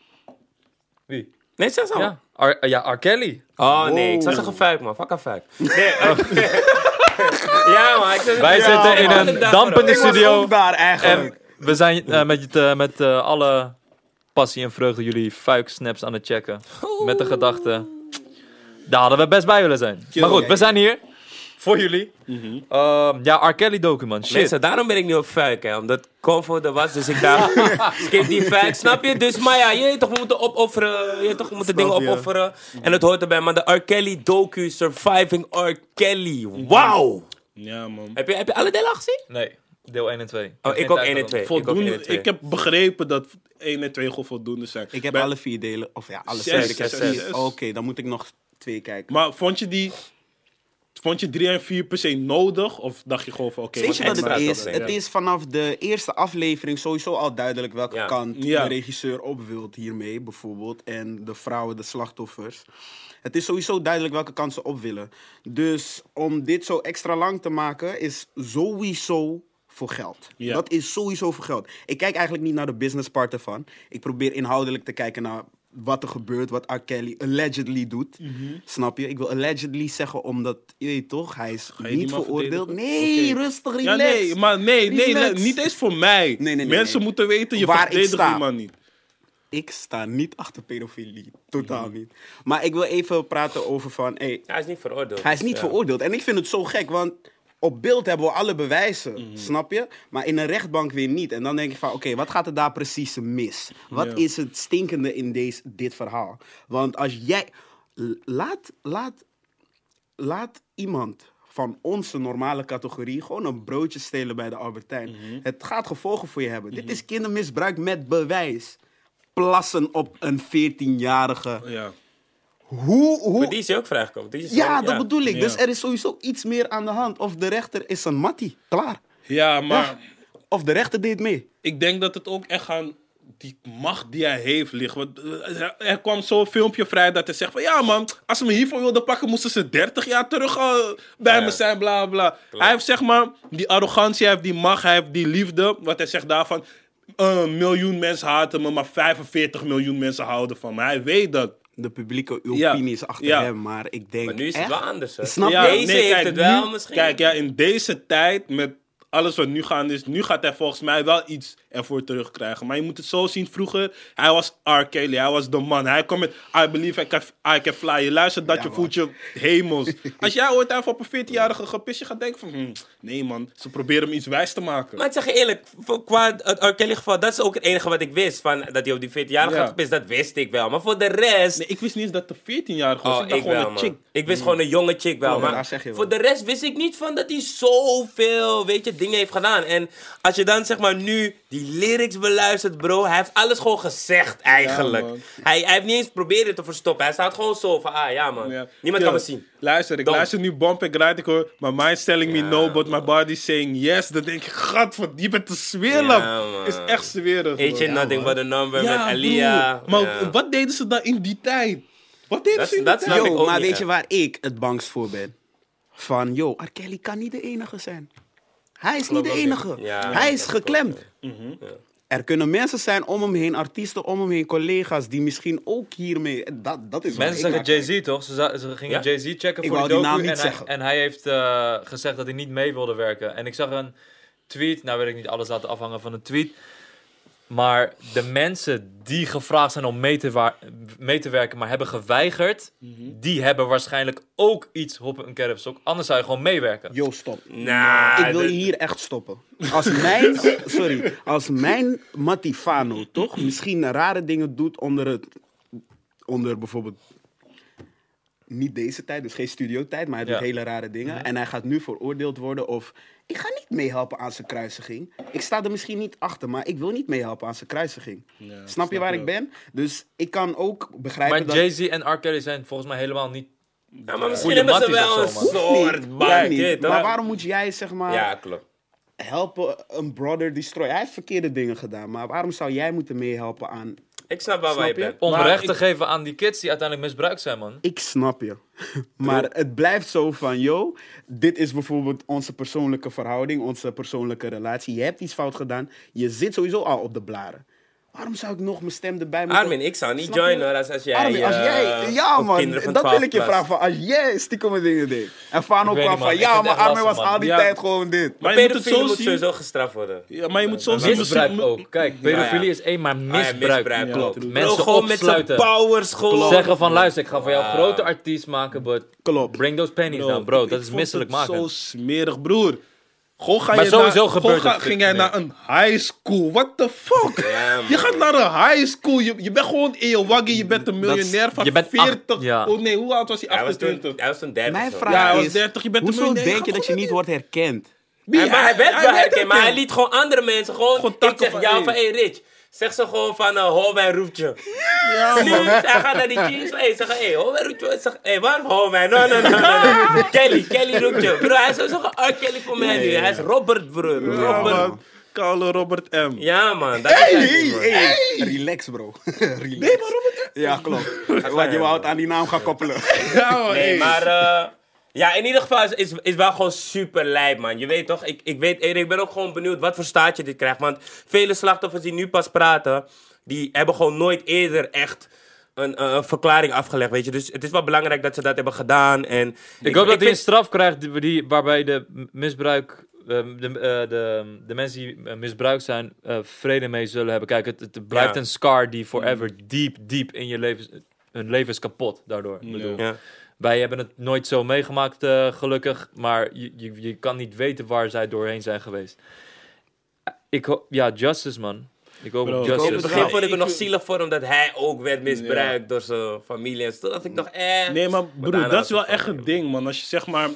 Wie? Nee, zeg zo. Ja, R, eh, ja, R. Kelly. Oh nee, ik zou zeggen fuik man. Fuck een fuik. [laughs] Nee, eh, [laughs] ja man. Ik zou Wij zitten in Ja, een dampende. Ik studio. ook daar eigenlijk. En we zijn eh, met, eh, met eh, alle passie en vreugde jullie fuik-snaps aan het checken. Met de gedachte, daar hadden we best bij willen zijn. Maar goed, we zijn hier. Voor jullie. Ehm, ja, R. Kelly docu, man. Shit. Mensen, daarom ben ik nu op fuik, hè. Omdat Convo er was, dus ik dacht, [laughs] skip die fuik, snap je? Dus, maar ja, je weet toch, we moeten opofferen. Je weet toch, we moeten Snap dingen je. opofferen. En het hoort erbij. Maar de R. Kelly docu, Surviving R. Kelly. Wauw! Ja, man. Heb je, heb je alle delen al gezien? Nee, deel 1 en 2. Oh, ik ook 1 en 2. Ik ook 1 Voldoende, en 2. ik heb begrepen dat 1 en 2 gewoon voldoende zijn. Ik heb Bij- alle vier delen, of ja, alle Zes, zes. Ik heb zes, vier. zes. Oké, dan moet ik nog twee kijken. Maar vond je die... Vond je 3 en 4 per se nodig? Of dacht je gewoon van, oké... Weet je wat het is? Het is vanaf de eerste aflevering sowieso al duidelijk welke Ja. kant Ja. de regisseur op wilt hiermee, bijvoorbeeld. En de vrouwen, de slachtoffers. Het is sowieso duidelijk welke kant ze op willen. Dus om dit zo extra lang te maken, is sowieso voor geld. Ja. Dat is sowieso voor geld. Ik kijk eigenlijk niet naar de business part ervan. Ik probeer inhoudelijk te kijken naar wat er gebeurt, wat R. Kelly allegedly doet. Mhm. Snap je? Ik wil allegedly zeggen omdat, je weet toch, hij is niet veroordeeld. Nee, rustig, Ja, relax. nee, maar nee, nee, niet eens voor mij. Nee, nee, nee, Mensen nee. moeten weten, je Waar ik verdedigt sta. die man niet. Ik sta niet achter pedofilie. Totaal niet. Maar ik wil even praten over van... Hey, Hij is niet veroordeeld. hij is niet Ja. veroordeeld. En ik vind het zo gek, want op beeld hebben we alle bewijzen. Snap je? Maar in een rechtbank weer niet. En dan denk ik van, oké, wat gaat er daar precies mis? Wat is het stinkende in deze, dit verhaal? Want als jij... Laat, laat, laat iemand van onze normale categorie gewoon een broodje stelen bij de Albertijn. Het gaat gevolgen voor je hebben. Dit is kindermisbruik met bewijs. Plassen op een 14-jarige. Ja. Hoe, hoe... Maar die is hij ook vrijgekomen. Die is Ja, dat bedoel ik. Ja. Dus er is sowieso iets meer aan de hand. Of de rechter is een mattie. Klaar. Ja, maar Ja. Of de rechter deed mee. ik denk dat het ook echt aan die macht die hij heeft ligt. Want eh, er kwam zo'n filmpje vrij dat hij zegt van... Ja man, als ze me hiervoor wilden pakken, moesten ze 30 jaar terug eh, bij Ja. me zijn, bla bla. Hij heeft zeg maar die arrogantie, hij heeft die macht, hij heeft die liefde. Wat hij zegt daarvan... Een miljoen mensen haten me, maar 45 miljoen mensen houden van me. Hij weet dat. De publieke Ja. opinie is achter Ja. hem. Maar ik denk Maar nu is het echt- wel anders. Hè? Snap je? Deze nee, heeft kijk, het wel nu- misschien. Kijk, ja, in deze tijd met alles wat nu gaande is, nu gaat hij volgens mij wel iets ervoor terugkrijgen. Maar je moet het zo zien, vroeger, hij was R. Kelly, hij was de man. Hij kwam met I Believe I Can, I can Fly. Je luistert dat, Ja, je man. voelt je hemels. [laughs] Als jij ooit even op een 14-jarige gepist, je gaat denken van, hm, nee man, ze proberen hem iets wijs te maken. Maar ik zeg je eerlijk, voor- qua het R. Kelly geval, dat is ook het enige wat ik wist. Van, dat hij op die 14-jarige Ja. gepist, dat wist ik wel. Maar voor de rest... Nee, ik wist niet eens dat de 14-jarige was. Oh, ik dacht ik gewoon wel, een man. chick. Ik wist gewoon een jonge chick wel. Oh, maar voor de rest wist ik niet van dat hij zoveel, weet je, dingen heeft gedaan. En als je dan, zeg maar, nu die lyrics beluistert, bro. Hij heeft alles gewoon gezegd, eigenlijk. hij, hij heeft niet eens proberen te verstoppen. Hij staat gewoon zo van, ah, ja, man. Ja. Niemand Yo, kan me zien. Luister, ik luister nu Bump en Grind. Ik hoor, my mind's telling me Ja, no, but my body's saying yes. Dan denk ik, gat, je bent te smerig. Is echt smerig. Eet je man. nothing but a number met Alia. Maar Ja. wat deden ze dan in die tijd? Wat deden ze in dat die snap tijd? ik Yo, ook maar weet je waar ik het bangst voor ben? Van, yo, R. Kelly kan niet de enige zijn. Hij is niet de enige. ja. Hij is geklemd. klopt, Er kunnen mensen zijn om hem heen, artiesten om hem heen, collega's, die misschien ook hiermee... Dat, dat is Mensen zeggen Jay-Z toch? Ze, ze gingen Ja? Jay-Z checken Ik voor die docu naam niet en, hij, zeggen. en hij heeft eh, gezegd dat hij niet mee wilde werken. En ik zag een tweet, nou weet ik niet alles laten afhangen van een tweet. Maar de mensen die gevraagd zijn om mee te, wa- mee te werken, maar hebben geweigerd, Mhm. die hebben waarschijnlijk ook iets hoppen een kerfstok. Anders zou je gewoon meewerken. Yo, stop. Nah, ik wil je hier echt stoppen. Als mijn, [laughs] sorry, als mijn Matifano toch misschien rare dingen doet onder het, onder bijvoorbeeld niet deze tijd, dus geen studiotijd, maar hij doet Ja. hele rare dingen. En hij gaat nu veroordeeld worden of ik ga niet meehelpen aan zijn kruisiging. Ik sta er misschien niet achter, maar ik wil niet meehelpen aan zijn kruisiging. snap je waar ik ben? Dus ik kan ook begrijpen Maar dat... Jay-Z en R. Kelly zijn volgens mij helemaal niet... Ja, maar misschien hebben ze wel een soort Maar waarom moet jij zeg maar Ja, klopt. helpen een brother destroy? Hij heeft verkeerde dingen gedaan, maar waarom zou jij moeten meehelpen aan... Ik snap wel waar je je? bent. Om Maar recht ik- te geven aan die kids die uiteindelijk misbruikt zijn, man. Ik snap je. [laughs] Maar het blijft zo van, yo, dit is bijvoorbeeld onze persoonlijke verhouding, onze persoonlijke relatie. Je hebt iets fout gedaan, je zit sowieso al op de blaren. Waarom zou ik nog mijn stem erbij moeten... Armin, ik zou niet Snap joinen als, als jij... Armin, als eh, jij, ja man, dat wil 12 ik je vragen. Van, als jij stiekem dingen deed. En Fano kwam van, ja, maar Armin was al die Ja. tijd gewoon dit. Maar Maar je moet het pedofilie zo moet zien. sowieso gestraft worden. Ja, maar je moet zo zien. Misbruik ook. Kijk, pedofilie is één, maar misbruik. misbruik, klopt. Mensen opsluiten. powers gewoon. Zeggen van, luister, ik ga voor jou een grote artiest maken, but Klopt. bring those pennies down, bro. Dat is misselijk maken. Zo smerig, broer. Gewoon ga Maar je sowieso naar, gebeurt gewoon ga- het. ging jij Nee. naar een high school. What the fuck? Man. je gaat naar een high school. Je, je bent gewoon in je waggie. Je bent een miljonair van je bent 40. acht- ja. Oh nee, hoe oud was hij? Hij was toen, 28. hij was toen 30 Mijn zo. vraag Ja, hij was is, 30, je bent hoezo miljonair. denk je dat je niet wordt herkend? Hij, maar hij werd wel herkend, maar hij liet gewoon andere mensen gewoon... Gewoon ik takken zeg van, jou hey. van, hey Rich, zeg ze gewoon van, uh, Holwijn roept je. Ja, Nu, man. hij gaat naar die jeans hey, zeg, hey, Holwijn roept je. Zeg, hey, waarom Holwijn? No, no, no, no, no. Kelly, Kelly roept je. Bro, hij is zo zeggen, oh, Kelly voor mij nu. Hij is Robert, bro. Ja, Robert. Koude Robert M. Ja, man. Dat Hey, is hey, Relax, bro. [laughs] Relax. Nee, maar Robert... Ja, klopt. Wat je wou aan die naam gaan koppelen. Ja, man. Nee, hey. maar eh, ja, in ieder geval is, is, is wel gewoon super lijp, man. Je weet toch, ik, ik, weet, ik ben ook gewoon benieuwd wat voor staatje dit krijgt. Want vele slachtoffers die nu pas praten, die hebben gewoon nooit eerder echt een, eh, een verklaring afgelegd, weet je. Dus het is wel belangrijk dat ze dat hebben gedaan. En Ik hoop dat hij een straf krijgt die, die- waarbij de misbruik, eh, de, eh, de, de mensen die eh, misbruikt zijn, eh, vrede mee zullen hebben. Kijk, het, het blijft Ja. een scar die forever diep, diep in je leven, hun leven is kapot daardoor. Ik bedoel, Ja. Wij hebben het nooit zo meegemaakt, eh, gelukkig, maar je, je, je kan niet weten waar zij doorheen zijn geweest. Ik hoop, ja, justice man. Ik hoop Bro, op ik hoop In justice. het begin Ja, vond ik het ik- nog zielig voor hem dat hij ook werd misbruikt door zijn familie. En toen dacht ik nog, eh. Nee, maar broer, dat is wel echt een ding, man. Als je zeg maar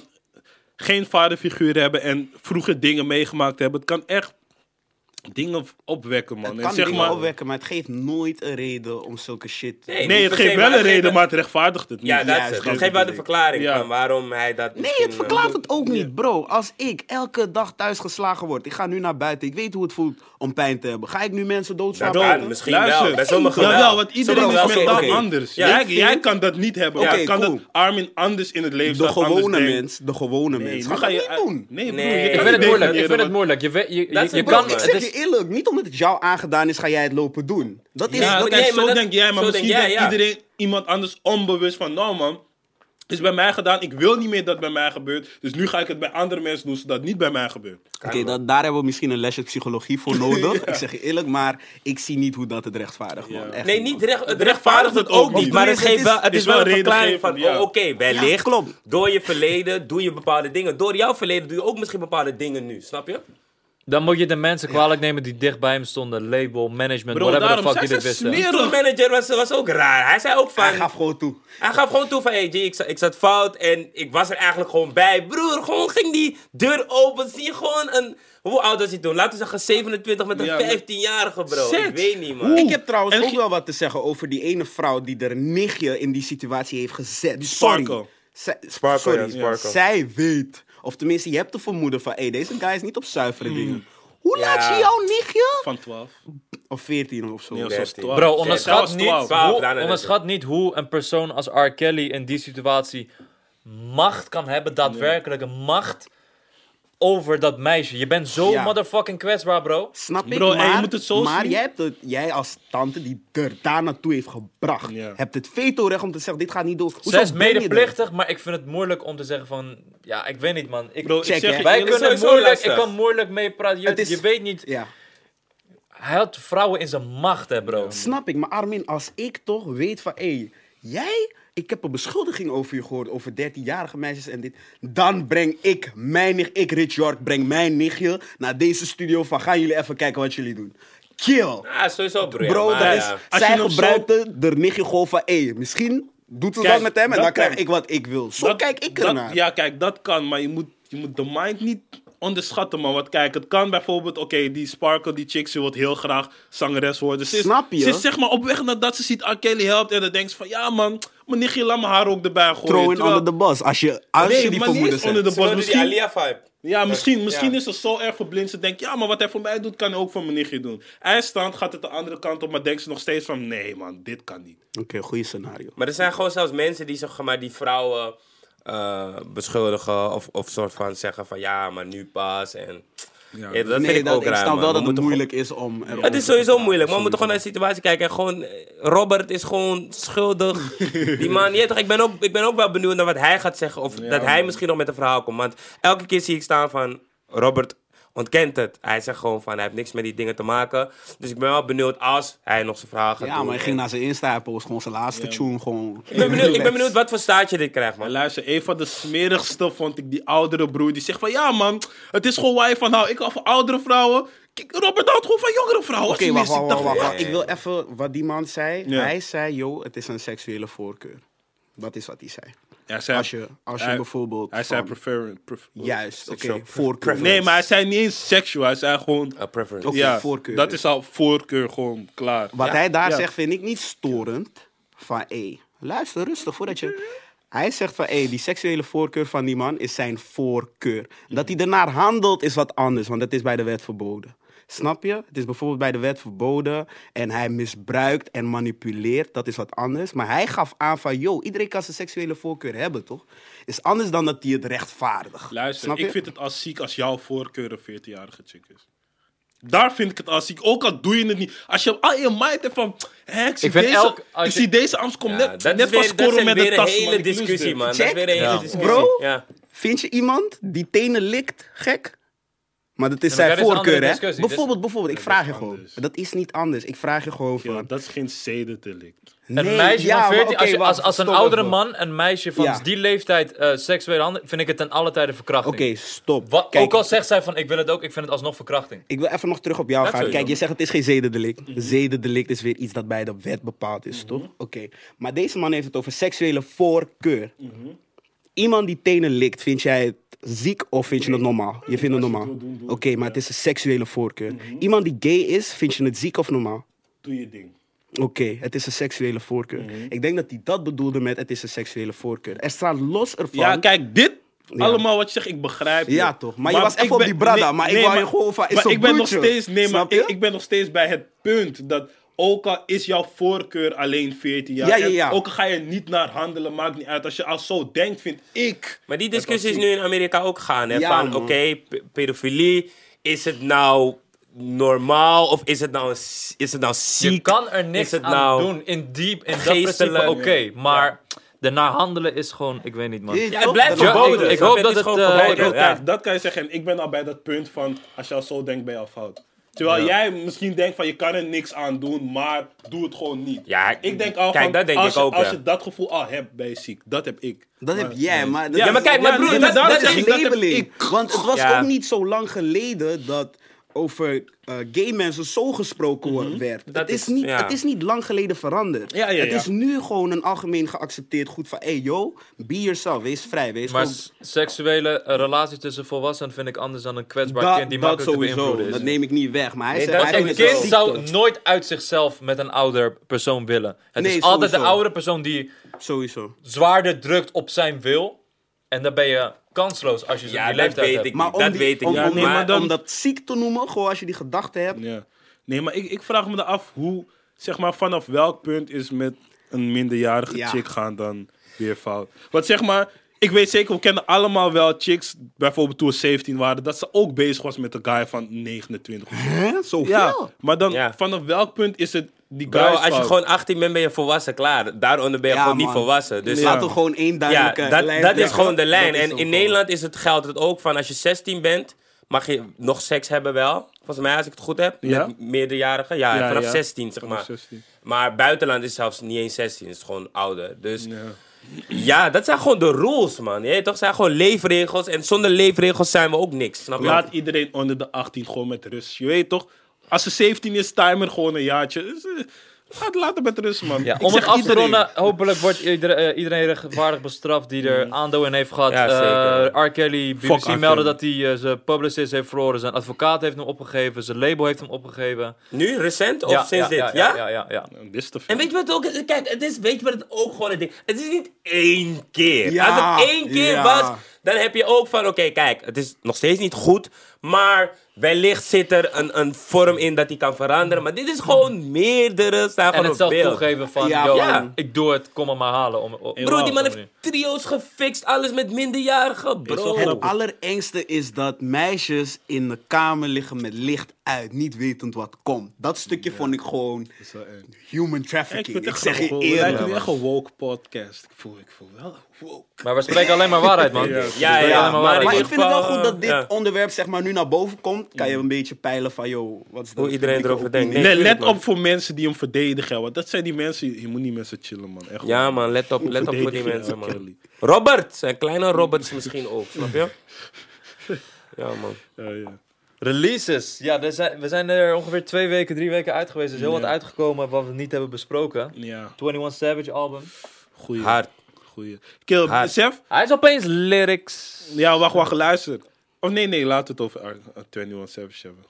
geen vaderfiguur hebben en vroeger dingen meegemaakt hebben, het kan echt dingen opwekken, man. Het En kan zeg dingen maar, opwekken, maar het geeft nooit een reden om zulke shit te Nee, Nee, het geeft wel een reden, maar het rechtvaardigt het niet. Ja, dat het. dat Het geeft wel de verklaring Ja. van waarom hij dat Nee, het verklaart het ook niet, bro. Als ik elke dag thuis geslagen word, ik ga nu naar buiten, ik weet hoe het voelt om pijn te hebben. Ga ik nu mensen doodslaan? Dat kan, misschien Luister. wel. Bij sommigen Ja, wel. want iedereen is mentaal oké. anders. Ja, jij, ik jij vind- kan dat niet hebben. Oké, Oké, kan cool. dat Armin anders in het leven De gewone mens, de gewone mens. Ga je niet doen. Nee, je Ik vind het moeilijk, ik definiëren vind het wat- moeilijk. Je, Dat kan... eerlijk, niet omdat het jou aangedaan is, ga jij het lopen doen. Dat is... Ja, dat, Kijk, zo dat- denk jij, maar misschien denkt ja. iedereen iemand anders onbewust van, nou man, is bij mij gedaan. Ik wil niet meer dat het bij mij gebeurt. Dus nu ga ik het bij andere mensen doen, zodat het niet bij mij gebeurt. Oké, daar hebben we misschien een lesje psychologie voor [laughs] nodig. Ik zeg je eerlijk, maar ik zie niet hoe dat het rechtvaardigt, man. Ja. Echt Nee, niet, recht, het rechtvaardigt het ook niet. Maar het, geeft is- wel, het is is wel een verklaring van, ja. oh, oké, wellicht. Ja, klopt. Door je verleden doe je bepaalde dingen. Door jouw verleden doe je ook misschien bepaalde dingen nu. Snap je? Dan moet je de mensen kwalijk nemen die dicht bij hem stonden. Label, management, Bro, whatever the daarom, fuck die zij dit wisten. smerig. Tourmanager was, was ook raar. Hij zei ook van... Hij gaf gewoon toe. Hij gaf gewoon toe van, hey G, ik, zat- ik zat fout en ik was er eigenlijk gewoon bij. Broer, gewoon ging die deur open. Zie je gewoon een... Hoe oud was hij toen? Laten we zeggen 27 met een Ja, maar- 15-jarige bro. Zet. Ik weet niet, man. Ik heb trouwens En ook ge- wel wat te zeggen over die ene vrouw die er nichtje in die situatie heeft gezet. Sorry. Sparkle. Zij, Sparkle, sorry. ja, Sparkle. Zij weet, of tenminste je hebt te vermoeden van, hé, deze guy is niet op zuivere dingen. Hoe Hmm. Ja. laat je jouw nichtje? Van 12. Of 14 of zo. Nee, dertien. zoals 12. Bro, onderschat niet, 12. Twaalf, hoe, daarna onderschat niet hoe een persoon als R. Kelly in die situatie macht kan hebben, daadwerkelijke macht over dat meisje. Je bent zo Ja. motherfucking kwetsbaar, bro. Snap ik, Bro, maar, je moet het zo maar zien. jij, hebt het, jij als tante die er daar naartoe heeft gebracht, hebt het veto-recht om te zeggen, dit gaat niet door. Hoezo Zij is medeplichtig, maar ik vind het moeilijk om te zeggen van... Ja, ik weet niet, man. Ik, Bro, ik Check, zeg hè. je wij kunnen moeilijk... Ik kan moeilijk mee praten. Je, is- je weet niet... Ja. Hij had vrouwen in zijn macht, hè, bro. Snap ik, maar Armin, als ik toch weet van, hé, jij, ik heb een beschuldiging over je gehoord, over 13-jarige meisjes en dit, dan breng ik mijn nicht, ik Rich York, breng mijn nichtje naar deze studio van, gaan jullie even kijken wat jullie doen. Kill! Ah, sowieso, bro. ja, Bro, maar dat ja. is, Als je zij nog gebruikte de nichtje gewoon van, hé, misschien doet ze Kijk, dat met hem en dat dan krijg ik wat ik wil. Zo Dat- kijk ik dat- ernaar. Ja, kijk, dat kan, maar je moet, je moet de mind niet onderschatten, man. Want kijk, het kan bijvoorbeeld, oké, die Sparkle, die chick, ze wil heel graag zangeres worden. Ze is, Snap je? Ze is zeg maar op weg nadat ze ziet R. Kelly helpt en dan denkt ze van, ja man, mijn nichtje, laat me haar ook erbij gooien. Throw in Terwijl- onder de bus, als je, als Nee, je die vermoedens onder de die Misschien, ja, misschien, misschien Ja. is ze zo erg verblind. Ze denkt, ja, maar wat hij voor mij doet, kan hij ook voor mijn nichtje doen. Eindstand gaat het de andere kant op, maar denkt ze nog steeds van, nee man, dit kan niet. Oké, goede scenario. Maar er zijn gewoon zelfs mensen die zeg maar, die vrouwen eh, beschuldigen of, of soort van zeggen van ja, maar nu pas. En, ja, dat vind ik dat, ook ik raar, snap man. wel We dat het moeilijk is om... Het is sowieso moeilijk, maar we moeten gewoon naar de situatie kijken. En gewoon, eh, Robert is gewoon schuldig. Die man, toch, ik ben, ook, ik ben ook wel benieuwd naar wat hij gaat zeggen. Of dat hij misschien nog met een verhaal komt. Want elke keer zie ik staan van, Robert ontkent het. Hij zegt gewoon van, hij heeft niks met die dingen te maken. Dus ik ben wel benieuwd als hij nog zijn gaat Ja, maar hij ging naar zijn Insta, hij post gewoon zijn laatste tune. Gewoon. ik, ben benieuwd, ik ben benieuwd wat voor staartje dit krijgt, Maar man. luister, een van de smerigste vond ik die oudere broer. Die zegt van, ja man, het is gewoon waar je van houdt. Ik hou van oudere vrouwen. Kijk, Robert houdt gewoon van jongere vrouwen. Oké, wacht, wacht, wacht. wacht, Ja, wacht. ja, Ik wil even wat die man zei. Ja. Hij zei, yo, het is een seksuele voorkeur. Dat is wat hij zei. Ja, zei- Als je, als je hij- bijvoorbeeld... Hij zei van- prefer... Juist, oké, voorkeur. Nee, maar hij zei niet eens seksueel. Hij zei gewoon... A preference. Oké, ja, voorkeur. dat is al voorkeur gewoon klaar. Wat Ja. hij daar Ja. zegt vind ik niet storend. Van, hé, luister rustig voordat je... Hij zegt van, hé, die seksuele voorkeur van die man is zijn voorkeur. Dat hij ernaar handelt is wat anders, want dat is bij de wet verboden. Snap je? Het is bijvoorbeeld bij de wet verboden en hij misbruikt en manipuleert, dat is wat anders. Maar hij gaf aan van, yo, iedereen kan zijn seksuele voorkeur hebben, toch? Is anders dan dat hij het rechtvaardigt. Luister, Snap je? ik vind het als ziek als jouw voorkeur een 14-jarige chick is. Daar vind ik het als ziek. Ook al doe je het niet. Als je al in je mind hebt van... Hè, ik zie, Ik deze, elk- als ik je- zie deze Amst komt Ja, net, dat net is weer, van dat scoren is met weer een een tas. hele discussie, man. Dat is weer een hele discussie. Bro, Ja. Vind je iemand die tenen likt gek? Maar dat is Ja, maar zijn dat voorkeur, hè? Bijvoorbeeld, bijvoorbeeld, ik vraag je gewoon. anders. Dat is niet anders. Ik vraag je gewoon Ja, van. dat is geen zedendelict. Een meisje ja, van maar 14, oké, als, je, wacht, als, als een oudere even. man een meisje van Ja. die leeftijd eh seksueel handen, vind ik het ten alle tijde verkrachting. Oké, stop. Wat, Kijk, ook al zegt zij van ik wil het ook, ik vind het alsnog verkrachting. Ik wil even nog terug op jou Dat gaan. Kijk, je zegt het is geen zedendelict. Zedendelict is weer iets dat bij de wet bepaald is, toch? Oké. Maar deze man heeft het over seksuele voorkeur. Iemand die tenen likt, vind jij het ziek of vind je het normaal? Je vindt het normaal. Oké, maar het is een seksuele voorkeur. Iemand die gay is, vind je het ziek of normaal? Doe je ding. Oké, het is een seksuele voorkeur. Ik denk dat hij dat bedoelde met het is een seksuele voorkeur. Er staat los ervan. Ja, kijk, dit, allemaal wat je zegt, ik begrijp je. Ja, toch. Maar je was even op ben- die brada, maar ik wou je gewoon van, is Maar ik ben nog steeds, nee, maar ik ben nog steeds bij het punt dat ook al is jouw voorkeur alleen 14 jaar, Ja, ja, en ja. ook al ga je niet naar handelen, maakt niet uit. Als je al zo denkt, vind ik. Maar die discussie is nu in Amerika ook gaan. Hè? Ja, van, oké, pe- pedofilie, is het nou normaal of is het nou, is het nou ziek? Je kan er niks het aan nou doen in diep, in dat principe oké. maar daarna handelen is gewoon, ik weet niet man. Ja, het blijft Ja, verboden. ik- hoop dat het, gewoon eh, verboden, ja. dat kan je zeggen. En ik ben al bij dat punt van, als je al zo denkt, ben je al fout. Terwijl jij misschien denkt van, je kan er niks aan doen, maar doe het gewoon niet. Ja, ik denk al kijk, van, dat denk als, ik je, ook, als ja. je dat gevoel al hebt, ben je ziek. Dat heb ik. Dat heb jij, maar... dat Ja, maar kijk, maar Ja, broer, dat, is... labeling. ik. Want het was Ja. ook niet zo lang geleden dat over eh, gay mensen zo gesproken wo- werd. Mhm. Dat het, is niet, ja. het is niet lang geleden veranderd. Ja, ja, het is nu gewoon een algemeen geaccepteerd goed van... Hey yo, be yourself, wees vrij, wees Maar seksuele eh, relatie tussen volwassenen vind ik anders dan een kwetsbaar dat, kind die dat makkelijk te beïnvloeden is. dat neem ik niet weg. Maar hij Nee, zegt Een kind zou nooit uit zichzelf met een ouder persoon willen. Het Nee, is altijd de oudere persoon die Sowieso. zwaarder drukt op zijn wil. En dan ben je kansloos als je Ja, die dat leeftijd weet hebt. ik Maar niet. om, Dat die- weet ik om, niet. Ja, om, maar dan- om dat ziek te noemen, gewoon als je die gedachte hebt... Ja. Nee, maar ik, ik vraag me af hoe, zeg maar, vanaf welk punt is met een minderjarige Ja. chick gaan dan weer fout. Want zeg maar, ik weet zeker, we kennen allemaal wel chicks, bijvoorbeeld toen we 17 waren, dat ze ook bezig was met een guy van 29. Hè? Zoveel? Ja, maar dan Ja. vanaf welk punt is het die Bro, guys als je gewoon 18 bent, ben je volwassen, klaar. Daaronder ben je Ja, gewoon niet volwassen. Dus Ja. Laten we gewoon één ja, duidelijke dat, lijn dat is gewoon de lijn. En in gewoon- Nederland is het, geldt het ook van als je 16 bent, mag je nog seks hebben wel. Volgens mij, als ik het goed heb. Ja? Met meerderjarigen. Ja, Ja, vanaf ja. 16, zeg maar. 16. Maar buitenland is zelfs niet eens 16, het is gewoon ouder. Dus ja. Ja. dat zijn gewoon de rules, man. Je weet toch, zijn gewoon leefregels. En zonder leefregels zijn we ook niks, snap je? Laat iedereen onder de 18 gewoon met rust. Je weet toch, als ze 17 is, timer gewoon een jaartje. Dus, eh, laat, laat het met rust, man. Ja, om het af te ronden, hopelijk wordt iedereen, eh, iedereen rechtvaardig bestraft die er aandeel in heeft gehad. Ja. Eh, R. Kelly, BBC meldde Kelly. dat hij eh, zijn publicist heeft verloren, zijn advocaat heeft hem opgegeven, zijn label heeft hem opgegeven. Nu, recent of ja, sinds ja, dit? Ja, ja, ja. ja. Veel. En weet je wat ook? Kijk, het is, weet je wat het ook gewoon een ding Het is niet één keer. Ja, Als het één keer ja. was, dan heb je ook van... Oké, kijk, het is nog steeds niet goed. Maar wellicht zit er een, een vorm in dat die kan veranderen. Maar dit is gewoon meerdere, staan En gewoon het zelf beeld. toegeven van, Ja, yo, ja. ik doe het, kom het maar halen. Om, om, Bro, die man heeft trio's gefixt. Alles met minderjarigen, bro. Het allerengste is dat meisjes in de kamer liggen met licht uit, niet wetend wat komt. Dat stukje vond ik gewoon human trafficking. Ik, het echt zeg je het lijkt eerlijk. me echt een woke podcast. Ik voel, ik voel wel woke. Maar we spreken alleen maar waarheid, man. Ja. Ja, alleen maar ik vind het wel goed dat dit ja. onderwerp zeg maar, nu naar boven komt. Kan je een beetje peilen van, yo, wat is dat? Hoe iedereen erover denkt. Nee, let op voor mensen die hem verdedigen. Want dat zijn die mensen, je moet niet met ze chillen, man. Echt Ja, man, let op, let op voor die mensen, man. Kelly? Robert, een kleine Roberts misschien ook, snap je? Ja, man. Ja, ja. Releases. Ja, er zijn, we zijn er ongeveer twee weken, drie weken uit geweest. Er is heel Ja. wat uitgekomen wat we niet hebben besproken. ja, 21 Savage album. goeie. Hard. Goeie. Kill. Hij is opeens lyrics. Ja, wacht, wacht, luister. Of nee, nee, laten we het over uh, 21 Savage hebben.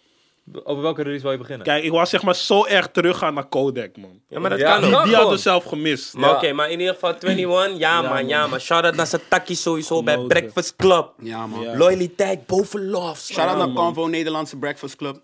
Over welke release wil je beginnen? Kijk, ik was zeg maar zo erg teruggaan naar Kodak, man. Ja, maar dat Ja, kan Die, ook. die hadden zelf gemist. Maar Ja. oké, maar in ieder geval 21, ja, man, ja man. Shout-out naar Sataki sowieso bij Mozes. Breakfast Club. Ja, man. Ja. Loyaliteit boven love. Shout-out Ja, naar. Convo, Nederlandse Breakfast Club.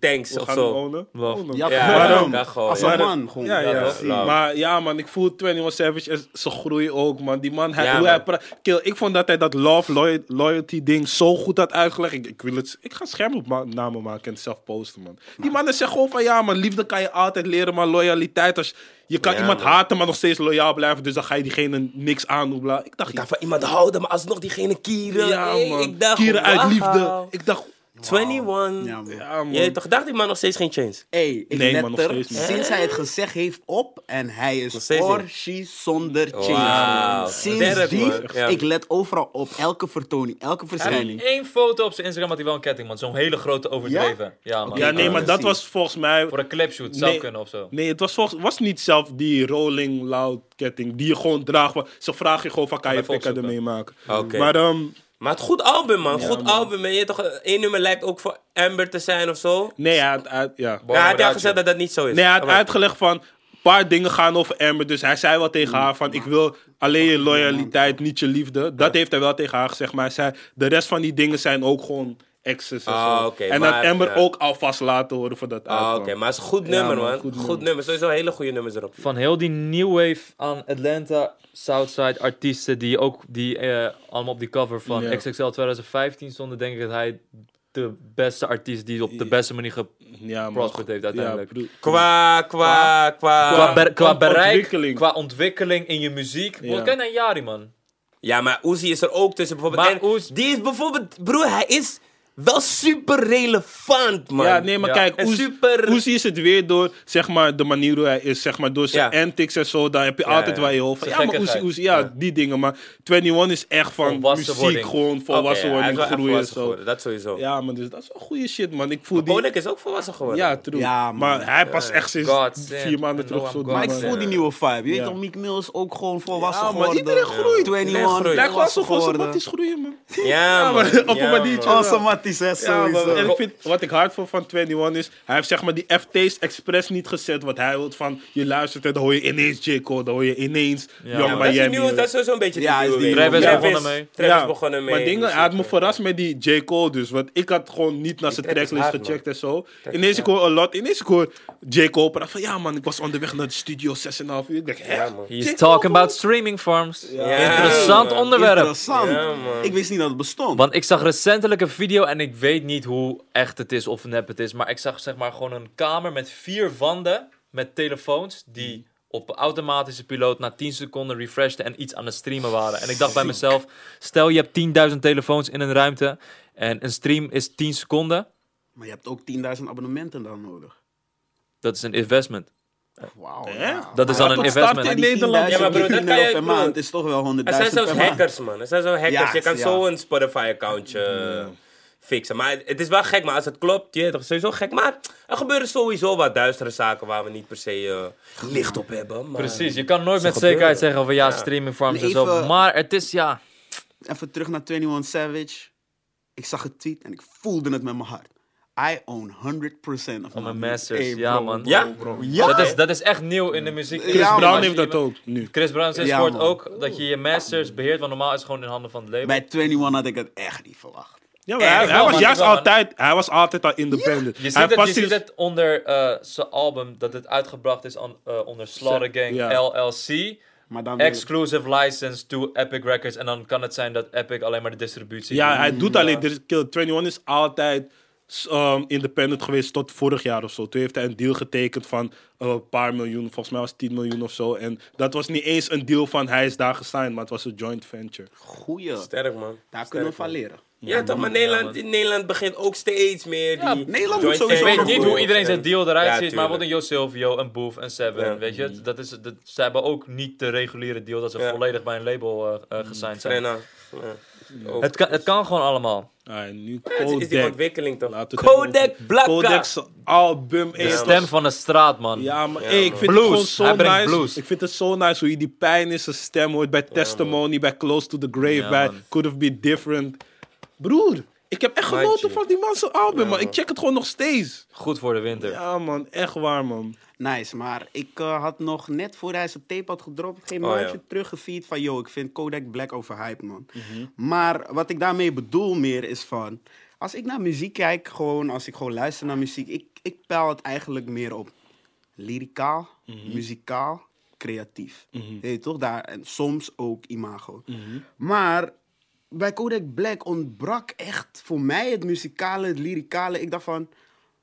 Thanks We of zo. ownen. Love. Ownen. Ja, Ja, waarom? ja, gewoon, Als een man, gewoon. Ja, ja. Maar ja, man, ik voel 21 Savage, en ze groeien ook, man. Die man, hij, Ja, hoe hij Kill, ik vond dat hij dat love, loy- loyalty ding zo goed had uitgelegd. Ik, ik wil het, ik ga schermopnamen maken en het zelf posten, man. Die man zegt gewoon van, ja, man, liefde kan je altijd leren, maar loyaliteit, als, je kan Ja, iemand man. haten, maar nog steeds loyaal blijven, dus dan ga je diegene niks aandoen, bla. Ik dacht, Ik kan van iemand houden, maar alsnog diegene kieren. ja, Hey, man. Ik dacht, Kieren uit liefde. Ik dacht, 21. Ja, man. Ja, man. Je toch dacht die man nog steeds geen chains? Hey, ik Nee, let man, nog er steeds niet. sinds hij het gezegd heeft op en hij is. Orshi zonder chains. Sindsdien, Sterk, man. Ja. ik let overal op, elke vertoning, elke Hij verschijning. één foto op zijn Instagram had hij wel een ketting, man. Zo'n hele grote overdreven. Ja, man. Ja, nee, maar dat was volgens mij... Voor een clipshoot zou Nee. kunnen of zo. Nee, het was, volgens, was niet zelf die Rolling Loud ketting die je gewoon draagt. Ze vragen je gewoon van, kan je pikken ermee maken. Oké. Maar ehm, Maar het goed album, man. goed album. En je toch, één nummer lijkt ook voor Amber te zijn of zo. nee, hij had, ja. Bon, Ja, hij had gezegd dat dat niet zo is. Nee, hij had uitgelegd van... Een paar dingen gaan over Amber. Dus hij zei wel tegen haar van... Ik wil alleen je loyaliteit, niet je liefde. Dat heeft hij wel tegen haar gezegd. Maar hij zei... De rest van die dingen zijn ook gewoon exes en Ah, en maar- dat Amber ja. ook alvast laten horen voor dat Ah, oké. Maar het is een goed Ja, nummer, man, man. goed Goed, nummer. nummer. Sowieso hele goede nummers erop. Van heel die new wave aan Atlanta, Southside artiesten die ook die, eh, allemaal op die cover van Ja. XXL 2015 stonden, denk ik dat hij de beste artiest die op de beste manier ge- Ja, man. Prospect heeft uiteindelijk. Ja. Qua, qua, qua... qua, ber- qua ont- bereik, ontwikkeling. qua ontwikkeling in je muziek. Ja. Kijk naar Jari, man. Ja, maar Uzi is er ook tussen bijvoorbeeld. Maar en Uzi- Die is bijvoorbeeld... Broer, hij is wel super relevant, man. Ja, nee, maar Ja. kijk, En Oez- super- Oezie is het weer door, zeg maar, de manier hoe hij is, zeg maar, door zijn Ja. antics en zo, daar heb je Ja, altijd ja. waar je hoofd van, ja, maar. Oezie, Oezie, ja, Ja. die dingen, maar 21 is echt van Volwassen muziek, wording. gewoon volwassen is worden, wel groeien en zo. geworden, Dat sowieso. Ja, maar dus dat is wel goede shit, man. Ik voel die... Is ook volwassen geworden. Ja, true. Ja, man. maar hij pas echt sinds God vier maanden terug zo Maar ik voel die nieuwe vibe. Je weet toch, Meek Mill is ook gewoon volwassen Ja, maar geworden. iedereen groeit. 21, Iedereen groeit. Lijkt wel geworden. matties groeien, man. Ja, [laughs] man. maar op een Ja, maniertje. Hè, sowieso. En ik vind, wat ik hard vond van 21 is, hij heeft zeg maar die FT's expres niet gezet wat hij wil van, je luistert en dan hoor je ineens J. Cole, dan hoor je ineens Ja, Young maar Dat is, Miami. nieuwe, dat is sowieso een beetje Ja, nieuwe die wave. Travis Travis begonnen mee. Travis Ja, begonnen mee. Maar dingen, hij had me verrast met die J. Cole dus. Want ik had gewoon niet naar zijn track is tracklist hard, gecheckt man. en zo. Track Ineens ik hoor a lot. Ineens ik hoor J. Cole praten van... Ja man, ik was onderweg naar de studio 6,5 uur. Ik denk, hè? Ja, man. He's talking about streaming farms. Ja, Interessant man. onderwerp. Interessant. Ja, man. ik wist niet dat het bestond. Want ik zag recentelijk een video en ik weet niet hoe echt het is of nep het is. Maar ik zag zeg maar gewoon een kamer met vier wanden met telefoons die op automatische piloot na 10 seconden refreshten en iets aan het streamen waren. En ik dacht bij mezelf, stel je hebt 10.000 telefoons in een ruimte en een stream is 10 seconden. Maar je hebt ook 10.000 abonnementen dan nodig. Dat is een investment. Wauw. Ja. Dat is dan een investment. in Nederland. 10.000 Ja, maar broer, dat kan je- per maand is toch wel 100.000 Er zijn zelfs maand. hackers, man. Er zijn zo hackers. Ja, je kan ja. zo een Spotify-accountje eh, fixen. Maar het is wel gek, maar als het klopt, je toch, sowieso gek. Maar er gebeuren sowieso wat duistere zaken waar we niet per se eh, licht op hebben. Maar... Precies, je kan nooit met gebeuren. zekerheid zeggen van ja, Ja. streaming farms en zo. Maar het is ja, Even terug naar 21 Savage. Ik zag het tweet en ik voelde het met mijn hart. I own 100% of mijn my masters. Hey, Ja, man. bro, Ja? bro. Ja? dat, is, dat is echt nieuw in de muziek. Chris Ja, Brown heeft dat ook, nu. Chris Brown sinds Ja, ook dat je je masters beheert, want normaal is het gewoon in handen van het label. Bij 21 had ik het echt niet verwacht. Ja, maar hij, ik hij wel, was juist wel, altijd, hij was altijd al independent. Je hij ziet, het, je ziet het onder eh, zijn album dat het uitgebracht is on, eh, onder Slaughter Gang Ja. LLC. Maar dan Exclusive license to Epic Records. En dan kan het zijn dat Epic alleen maar de distributie Ja, doet. hij doet alleen. Kill 21 is altijd um, independent geweest tot vorig jaar of zo. Toen heeft hij een deal getekend van uh, een paar miljoen. Volgens mij was het 10 miljoen of zo. En dat was niet eens een deal van hij is daar gesigned, maar het was een joint venture. Goeie. Sterk, man. Daar Sterk, kunnen we man. van leren. Ja, toch, maar Nederland, in Nederland begint ook steeds meer Ja, die... Nederland joint moet sowieso Ik weet niet hoe iedereen en- zijn deal eruit Ja, ziet, maar wat een Jo Silvio, een Boef, een Seven, Ja. weet je. Dat is, dat, ze hebben ook niet de reguliere deal dat ze Ja. volledig bij een label eh eh, gesigned zijn. Frenna. Ja. Het kan, het kan gewoon allemaal. Ah, nu Ja, het is die ontwikkeling toch? Kodak Blakka. Kodak's album. De stem van de straat, man. Ja, maar Ja, hey, ik vind Blues. het gewoon zo Hij brengt nice. blues. Ik vind het zo nice hoe je die pijn in zijn stem hoort bij Testimony, bij Close to the Grave, Ja, bij man. Could Have Been Different. Broer, ik heb echt genoten Mandje. van die man zijn album, Ja, man. Ik man. check het gewoon nog steeds. Goed voor de winter. Ja, man, echt waar, man. Nice, maar ik eh, had nog net voor hij zijn tape had gedropt, geen Oh, maandje ja. teruggefeed van, yo, ik vind Kodak Black overhyped, man. Mhm. Maar wat ik daarmee bedoel meer is van, als ik naar muziek kijk, gewoon als ik gewoon luister naar muziek, ik, ik peil het eigenlijk meer op lyricaal, Mhm. muzikaal, creatief. Weet je toch? Daar, en soms ook imago. Mhm. Maar bij Kodak Black ontbrak echt voor mij het muzikale, het lyricale. Ik dacht van,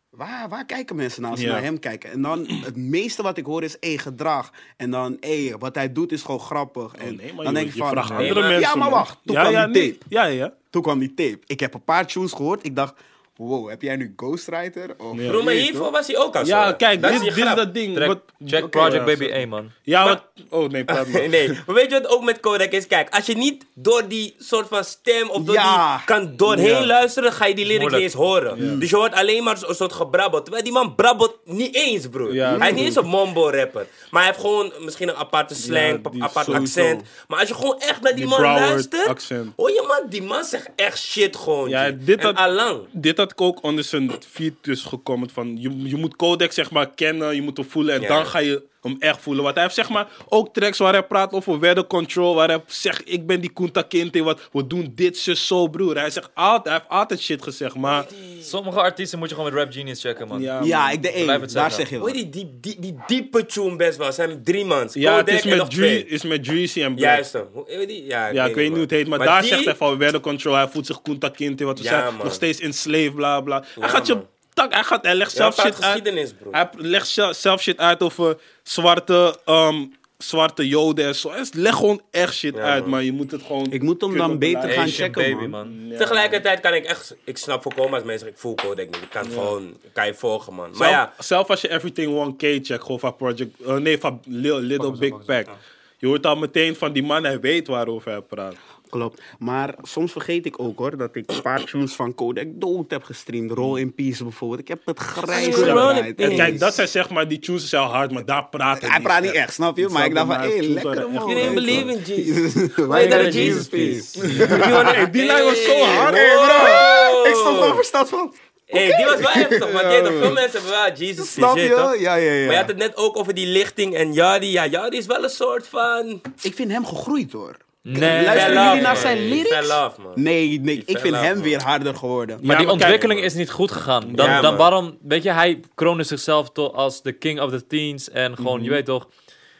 waar, waar kijken mensen naar als ze Ja. naar hem kijken? En dan, het meeste wat ik hoor is, hé, gedrag. En dan, hé, wat hij doet is gewoon grappig. En Oh, nee, maar dan denk ik je van, vraagt nee, andere maar- mensen. ja, maar wacht. Toen ja, kwam ja, die nee. tape. Ja, ja. Toen kwam die tape. Ik heb een paar tunes gehoord. Ik dacht, wow, heb jij nu Ghostwriter? Of, Ja. Bro, maar Weet je hiervoor was hij ook al zo. Ja, kijk, Dat dit, is dit dat ding. Track- wat, check Project ja, Baby. A, man. Ja, Maar- wat, oh nee, praat maar. [laughs] nee, maar weet je wat ook met Kodak is? Kijk, als je niet door die soort van stem of door Ja. die kan doorheen Ja. luisteren, ga je die lyrics niet eens horen. Dus je hoort alleen maar een soort gebrabbel. Terwijl die man brabbelt niet eens, broer. Ja, hij is niet eens een mombo rapper. Maar hij heeft gewoon misschien een aparte slang, Ja, die apart sowieso. accent. Maar als je gewoon echt naar die, Die man luistert, accent. hoor je man, die man zegt echt shit gewoon. Ja, dit en had- allang. Dit had ik ook onder zijn feed dus gekomen van je, je moet Codex zeg maar kennen, je moet hem voelen en Ja. dan ga je hem echt voelen. Want hij heeft zeg maar ook tracks waar hij praat over weather control, waar hij zegt ik ben die Kunta Kinte, wat we doen dit zus zo broer. Hij zegt altijd, hij heeft altijd shit gezegd, maar Sommige artiesten moet je gewoon met Rap Genius checken, man. ja, Ja, man. ik de het daar zeg je wat. die, die, die, die diepe tune best wel? zijn drie mans. Ja, het is met, is met Dreezy en Black. Juist hem. Hoe- weet je die? Ja, Ja, ik weet niet hoe het heet, maar, Maar daar die- zegt hij van weather control, hij voelt zich Kunta Kinte, wat we Ja, zijn man. nog steeds in slave, bla bla. hij Ja, gaat je. Tak, hij, gaat, hij legt zelf shit uit. geschiedenis, bro. Hij legt zelf- shit uit over zwarte, ehm, zwarte joden en zo. Hij legt gewoon echt shit Ja, uit, maar je moet het gewoon... Ik moet hem dan beter gaan Asian checken, baby, man. man. Tegelijkertijd kan ik echt, ik snap voorkomen als mensen, ik voel Kodak niet. Ik kan gewoon, kan je volgen, man. Maar Zelf, ja, zelf als je Everything 1K checkt, gewoon van Project... eh, nee, van Lil- Little Big Pack. Je hoort al meteen van die man, hij weet waarover hij praat. Klopt. Maar soms vergeet ik ook hoor dat ik een paar tunes van Kodak dood heb gestreamd. Roll in Peace bijvoorbeeld. Ik heb het grijs gedraaid. En kijk, dat zijn zeg maar, die tunes zijn hard, maar daar praat hij Hij praat niet echt, snap je? Maar ik dacht van, hé, lekker man. you didn't believe in Jesus. Why that Jesus peace. Die lijn was zo hard. Ik stond gewoon versteld van. Hey, die was wel heftig, want je veel mensen hebben wel Jesus Snap je? toch? Ja, ja, ja. Maar je had het net ook over die lichting en Yadi. Ja, Yadi is wel een soort van... Ik vind hem gegroeid hoor. Nee. Luisteren jullie naar man. zijn lyrics? Nee, nee ik vind hem man. weer harder geworden. Maar die ontwikkeling is niet goed gegaan. Dan, Ja, dan waarom, weet je, hij kroonde zichzelf toch als de king of the teens. En gewoon, Mhm. je weet toch,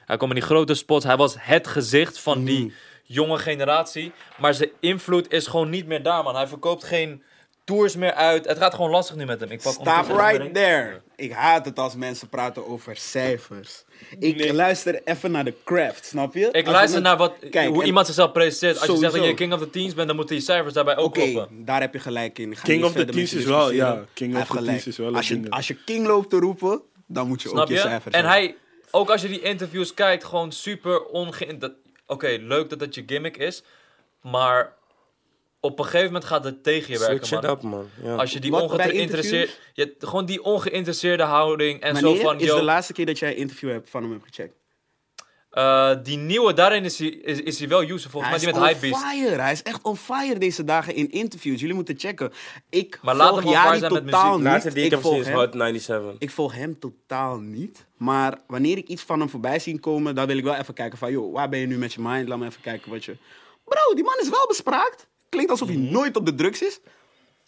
hij kwam in die grote spots. Hij was het gezicht van Mhm. die jonge generatie. Maar zijn invloed is gewoon niet meer daar, man. Hij verkoopt geen tours meer uit. Het gaat gewoon lastig nu met hem. Ik pak Stop right there. Ik haat het als mensen praten over cijfers. Ik luister even naar de craft, snap je? Ik Als luister naar wat, Kijk, hoe en- iemand zichzelf presenteert. Als je zegt dat je king of the teens bent, dan moeten die cijfers daarbij ook Oké, kloppen. daar heb je gelijk in. Ga King of the Teens is wel, ja, King of the. Teens is wel een als je, ding. als je King loopt te roepen, dan moet je Snap ook je je? cijfers En hebben. hij, ook als je die interviews kijkt, gewoon super ongeïnteresseerd. Oké, leuk dat dat je gimmick is, maar op een gegeven moment gaat het tegen je werken, Switch it man. up, man. Ja. Als je die Wat, bij ongeïnteresseerd, je, gewoon die ongeïnteresseerde houding en Wanneer zo van, is yo, de laatste keer dat jij een interview hebt van hem hebt gecheckt? eh, die nieuwe, daarin is hij, is, is hij wel user, volgens Hij mij is die met on Hypebeast. fire. Hij is echt on fire deze dagen in interviews. Jullie moeten checken. Ik Maar laat volg Jari totaal muziek. niet. Ik, heb volg hem. Hot 97. Ik volg hem totaal niet. Maar wanneer ik iets van hem voorbij zie komen, dan wil ik wel even kijken van... joh, waar ben je nu met je mind? Laat me even kijken wat je... Bro, die man is wel bespraakt. Klinkt alsof hij Mhm. nooit op de drugs is.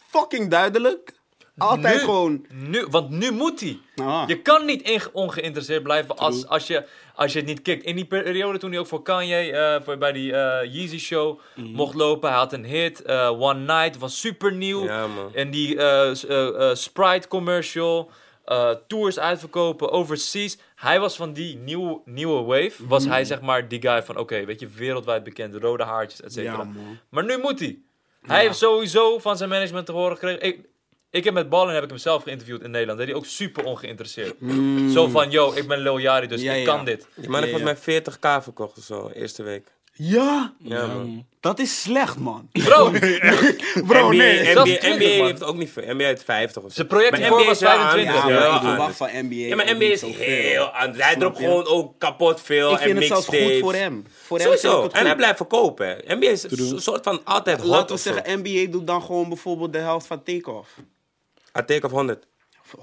Fucking duidelijk. Altijd nu, gewoon... Nu, want nu moet hij. Ah. Je kan niet ongeïnteresseerd blijven als, als, je, als je het niet kikt. In die periode toen hij ook voor Kanye eh, voor, bij die eh, Yeezy Show Mhm. mocht lopen. Hij had een hit, eh, One Night, was super nieuw. Ja. En die eh, eh, eh, Sprite commercial, eh, tours uitverkopen, overseas. Hij was van die nieuwe, nieuwe wave. Was Mhm. hij zeg maar die guy van, oké, weet je, wereldwijd bekend, rode haartjes, et cetera. Ja. Maar nu moet hij. Hij heeft sowieso van zijn management te horen gekregen. Ik, ik heb met Ballen heb ik hem zelf geïnterviewd in Nederland. Deed hij ook super ongeïnteresseerd. Zo van, yo, ik ben Lil Yari, dus Mm. Ja, ik ja. kan dit. Die man heeft Ja, volgens mij 40k verkocht of zo, eerste week. Ja, Ja, man. dat is slecht, man. [laughs] Bro, [laughs] [laughs] Bro, NBA, nee. NBA, heeft ook niet veel. NBA heeft 50 of zo. Zijn project Maar hiervoor NBA was is wel 25. anders. Ja, Ja, ik verwacht van NBA. Ja, maar ook NBA is heel anders. Hij dropt gewoon ook kapot veel Ik en vind het zelfs goed voor hem. Voor hem Sowieso. het En hij blijft verkopen. NBA is een soort van altijd hot Laten we zeggen, NBA doet dan gewoon bijvoorbeeld de helft van take-off. I take of 100.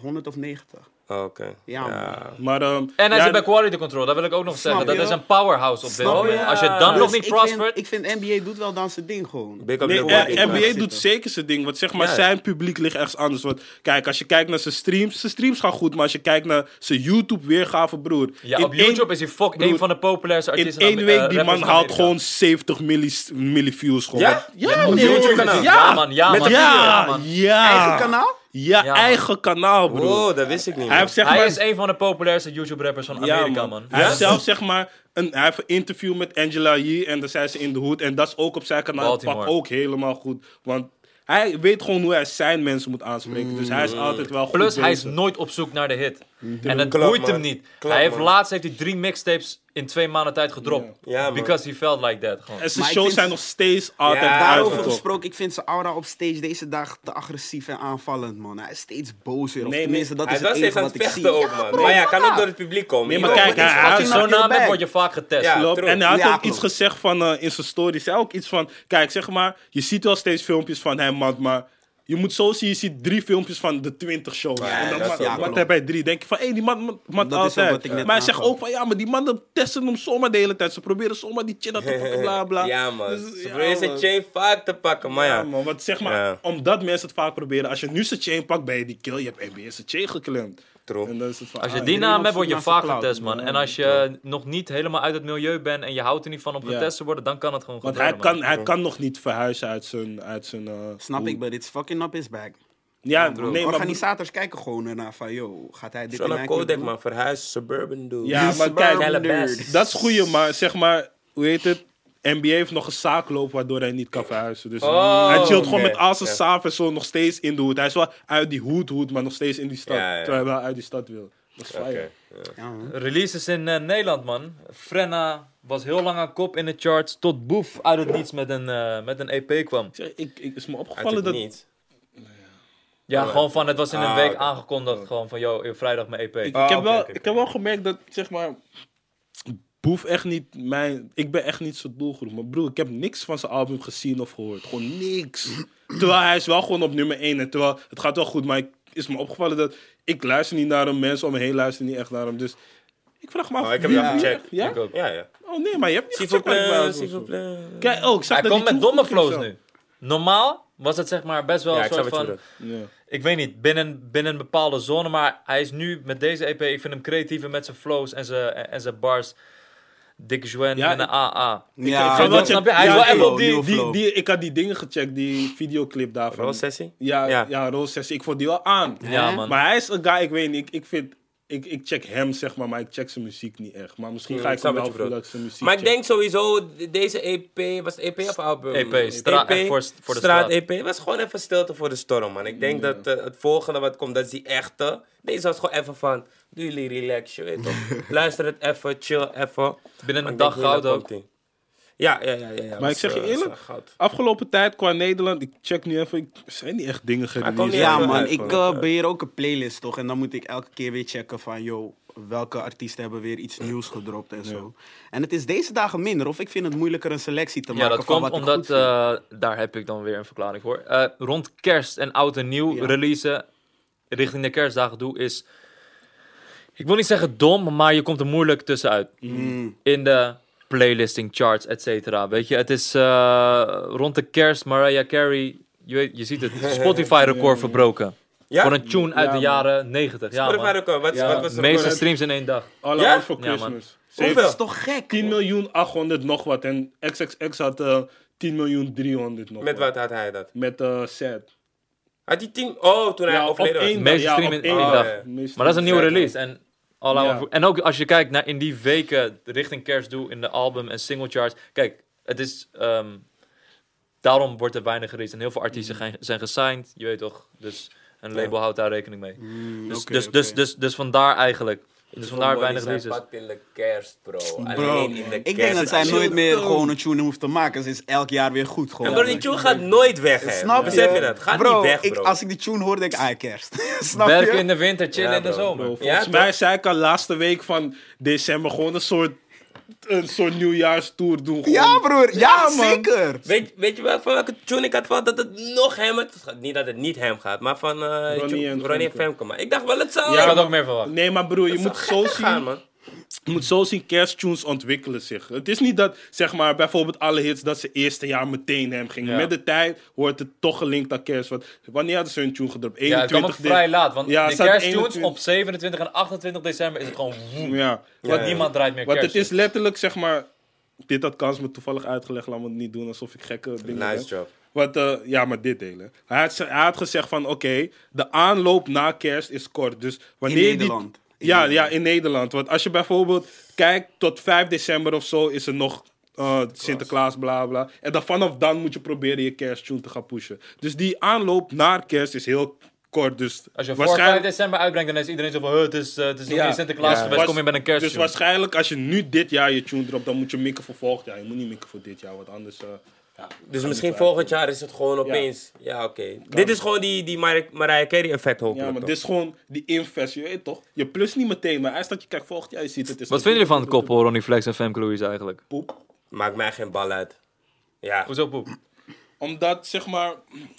100 of 90. Oh, Oké. Ja, Maar, ehm, En hij ja, zit bij quality control, dat wil ik ook nog zeggen. Dat is een powerhouse op dit moment. Als je dan nog Dus niet ik prospert... Vind, ik vind NBA doet wel dan zijn ding gewoon. Nee, eh, NBA blijf doet zitten. zeker zijn ding. Want zeg maar, Ja. zijn publiek ligt ergens anders. Want kijk, als je kijkt naar zijn streams, zijn streams gaan goed. Maar als je kijkt naar zijn YouTube-weergave, broer. Ja, in op YouTube één- is hij fuck broer, een van de populairste In artiesten. één eh, week, die rappers man in haalt gewoon 70 milli, milli-views. Gewoon. Ja? Ja, YouTube-kanaal. Ja, man, ja, man. ja. Eigen kanaal? Ja, Ja, man. eigen kanaal, broer. Wow, dat wist ik niet. Hij man. heeft zeg Hij maar... is een van de populairste YouTube-rappers van Ja, Amerika, man. Hij heeft zelf zeg maar een, hij heeft een interview met Angela Yee en daar zijn ze in de hoed. En dat is ook op zijn kanaal. Baltimore. Pakt ook helemaal goed. Want hij weet gewoon hoe hij zijn mensen moet aanspreken. Dus hij is altijd wel goed Plus, hij is bezig. nooit op zoek naar de hit. En het Klopt, boeit hem niet. Hij heeft man. laatst heeft hij drie mixtapes in twee maanden tijd gedropt. Ja. Because he felt like that. Gewoon. En zijn shows vind- zijn nog steeds altijd Ja, Daarover gesproken, ik vind zijn aura op stage deze dag te agressief en aanvallend, man. Hij is steeds boos weer. Of Nee, tenminste, dat Hij is het enige aan wat het ik zie. ook, man. Maar ja, kan ook door het publiek komen. Nee, maar kijk, hij- Zo'n naam word je vaak getest. Ja. En hij had Ja, ook klopt. iets gezegd van eh, in zijn story. Hij zei ook iets van: Kijk, zeg maar, je ziet wel steeds filmpjes van hem, man, maar je moet zo zien: je ziet drie filmpjes van de 20 shows. Ja, en dan dat heb hij drie. Denk je van: hé, die man, ook altijd. maar hij zegt ook van: ja, maar die mannen testen hem zomaar de hele tijd. Ze proberen zomaar die chin te pakken, bla bla. [laughs] Ja, man. Dus, Ze ja, proberen zijn chain vaak te pakken, maar Ja, ja. man, want zeg maar, omdat mensen het vaak proberen. Als je nu zijn chain pakt, ben je die kill. Je hebt NBA zijn chain geklemd. True. En dan is het van, Als je ah, die naam hebt, word je naar vaak getest, man. En als je nog niet helemaal uit het milieu bent en je houdt er niet van om getest te worden, dan kan het gewoon Want gebeuren, hij kan, hij kan nog niet verhuizen uit zijn... Uit zijn eh, Snap hoe- ik, but it's fucking up his bag. Ja, Bro, nee, maar... organisators kijken gewoon ernaar van, yo, gaat hij dit Zo in naar Kodak, doen? man. Verhuis, suburban dude. Ja, maar Suburban kijk, dat is goeie, maar zeg maar, hoe heet het? NBA heeft nog een zaak lopen waardoor hij niet kan verhuizen. Dus Oh, hij chillt gewoon met al zijn Ja. saaf en zo nog steeds in de hoed. Hij is wel uit die hoed, hoed, maar nog steeds in die stad. Ja, ja. Terwijl hij wel uit die stad wil. Dat is man. Releases in eh, Nederland, man. Frenna was heel lang aan kop in de charts, tot Boef uit het niets met een, eh, met een EP kwam. Ik zeg, ik, ik, is me opgevallen het dat... niet. Ja, Oh, gewoon van, het was in een Ah, week aangekondigd, gewoon van, yo, eh, vrijdag mijn EP. Ik, Oh, ik, heb wel, ik heb wel gemerkt dat, zeg maar, Boef echt niet mijn... Ik ben echt niet zijn doelgroep. Maar broer, ik heb niks van zijn album gezien of gehoord. Gewoon niks. terwijl hij is wel gewoon op nummer 1. En terwijl het gaat wel goed, maar ik, is me opgevallen dat ik luister niet naar hem. Mensen om me heen luisteren niet echt naar hem. Dus ik vraag me af... Oh, ik heb wie- gecheckt. Ja? Ik ook. Ja, ja. Oh nee, maar je hebt niet gecheckt zo. Kijk, oh, ik zag Hij dat komt met domme flows zo. nu. Normaal was het zeg maar best wel Ja, een soort van... Ja. Ik weet niet, binnen, binnen een bepaalde zone, maar hij is nu met deze EP, ik vind hem creatiever met zijn flows en zijn, en zijn bars. Dick Joen Ja, en een AA. Ik- Ja, ik dat snap je? Hij is wel op die- die, Ik had die dingen gecheckt, die videoclip daarvan. Roos-sessie? Ja, ja. Ja. Roos Sessie. Ik vond die wel aan. Ja, man. Maar hij is een guy, ik weet niet, ik, ik vind... Ik, ik check hem, zeg maar, maar ik check zijn muziek niet echt. Maar misschien Hmm, ga ik hem wel voelen dat ik zijn muziek Maar ik check. denk sowieso, deze EP, was het EP of album? EP, stra- echt voor- voor de straat. EP was gewoon even stilte voor de storm, man. Ik denk dat eh, het volgende wat komt, dat is die echte. Deze was gewoon even van, doe jullie relax, je weet toch. [laughs] Luister het even, chill even. Binnen een dag goud ook. Ja, ja, ja. ja, ja Maar was, ik zeg je eh, eerlijk. Afgelopen tijd qua Nederland, ik check nu even, ik, er zijn niet echt dingen gereleased. niet Ja, Ja, man, ja, ik eh, beheer ook een playlist, toch? En dan moet ik elke keer weer checken van, yo, welke artiesten hebben weer iets nieuws gedropt en zo. En het is deze dagen minder, of ik vind het moeilijker een selectie te Ja, maken dat van komt wat ik omdat, eh, daar heb ik dan weer een verklaring voor. Eh, rond kerst en oud en nieuw Ja. releasen, richting de kerstdagen doe, is... Ik wil niet zeggen dom, maar je komt er moeilijk tussenuit. Mm. in de playlisting charts, et cetera. Weet je, het is eh, rond de kerst, Mariah Carey, je, weet, je ziet het, [laughs] Spotify-record verbroken. Ja? Voor een tune uit Ja, de jaren 90. Ja, Spotify record, wat, Ja. wat was De het meeste streams in één dag. All Ja? Out for Ja. Christmas. Hoeveel? Dat is toch gek? 10 miljoen 800 nog wat. En XXX had 10 miljoen 300 nog Met wat had hij dat? Met eh Sad. Had hij tien... Oh, toen hij Ja, op overleden was. één Meeste. Ja, stream in één dag. Maar dat is een nieuwe release. En, All Ja. en ook als je kijkt naar in die weken richting kerst doe in de album en single charts. Kijk, het is... ehm, daarom wordt er weinig gereleased. En heel veel artiesten Mm. zijn, gesigned. Je weet toch, dus een label houdt daar rekening mee. Mm, Dus, dus, dus, dus, dus vandaar eigenlijk. Dus vandaar weinig releases. pakt in de kerst, bro. Bro, Alleen in de ik denk dat zij kerst. nooit meer gewoon een tune hoeft te maken. Ze is elk jaar weer goed. Gewoon. En bro, die tune gaat nooit weg, hè. Snap je? Besef je dat? Gaat bro, niet weg, ik, bro. als ik die tune hoor, denk ik, ah, kerst. [laughs] Snap Werken je? in de winter, chillen Ja, in de zomer. Volgens mij zei ik al laatste week van december gewoon een soort, een soort nieuwjaarstour doen. Gewoon. Ja, broer. Ja, Ja, man. zeker. Weet, weet je wel van welke tune ik had van dat het nog hem... Het gaat niet dat het niet hem gaat, maar van eh Ronnie en Ronnie en Femke. Femke. Maar ik dacht wel het zou... Ik had ook meer verwacht. Nee, maar broer, je moet zo gekker gaan, zien. man. Je moet zo zien, kersttunes ontwikkelen zich. Het is niet dat, zeg maar, bijvoorbeeld alle hits dat ze eerste jaar meteen hem gingen. Ja. Met de tijd wordt het toch gelinkt aan kerst. Want wanneer hadden ze hun tune gedropt? Ja, het kwam 21 vrij laat. Want Ja, de kersttunes 21 op 27 en 28 december is het gewoon woem. Ja. Want. Niemand draait meer want kerst. het is letterlijk, zeg maar... Dit had Kans me toevallig uitgelegd. Laat me het niet doen alsof ik gekke dingen Nice job. Want, eh, ja, maar dit delen. Hij had, ze- hij had gezegd van, oké, de aanloop na kerst is kort. Dus wanneer In die- Nederland. In ja, ja, in Nederland. Want als je bijvoorbeeld kijkt tot 5 december of zo, is er nog eh, Sinterklaas, bla bla. En dan vanaf dan moet je proberen je kersttune te gaan pushen. Dus die aanloop naar kerst is heel kort. Dus Als je voor 5 december uitbrengt, dan is iedereen zo van, "Huh, het is, eh, het is nog Ja. niet Sinterklaas Ja. geweest, kom je met een kerst. Dus waarschijnlijk als je nu dit jaar je tune dropt, dan moet je mikken voor volgend jaar. Je moet niet mikken voor dit jaar, want anders... eh, Dus misschien volgend jaar is het gewoon opeens. Ja, oké. Dit is gewoon die, die Mar Mariah Carey effect hopelijk. Ja, maar toch? dit is gewoon die invest, je weet toch? Je plus niet meteen, maar als dat je kijkt volgend jaar, je ziet het. Is Wat vinden jullie van het koppel Ronnie Flex en Femke Louise eigenlijk? Poep. Maakt mij geen bal uit. Ja. Hoezo poep? Omdat, zeg maar...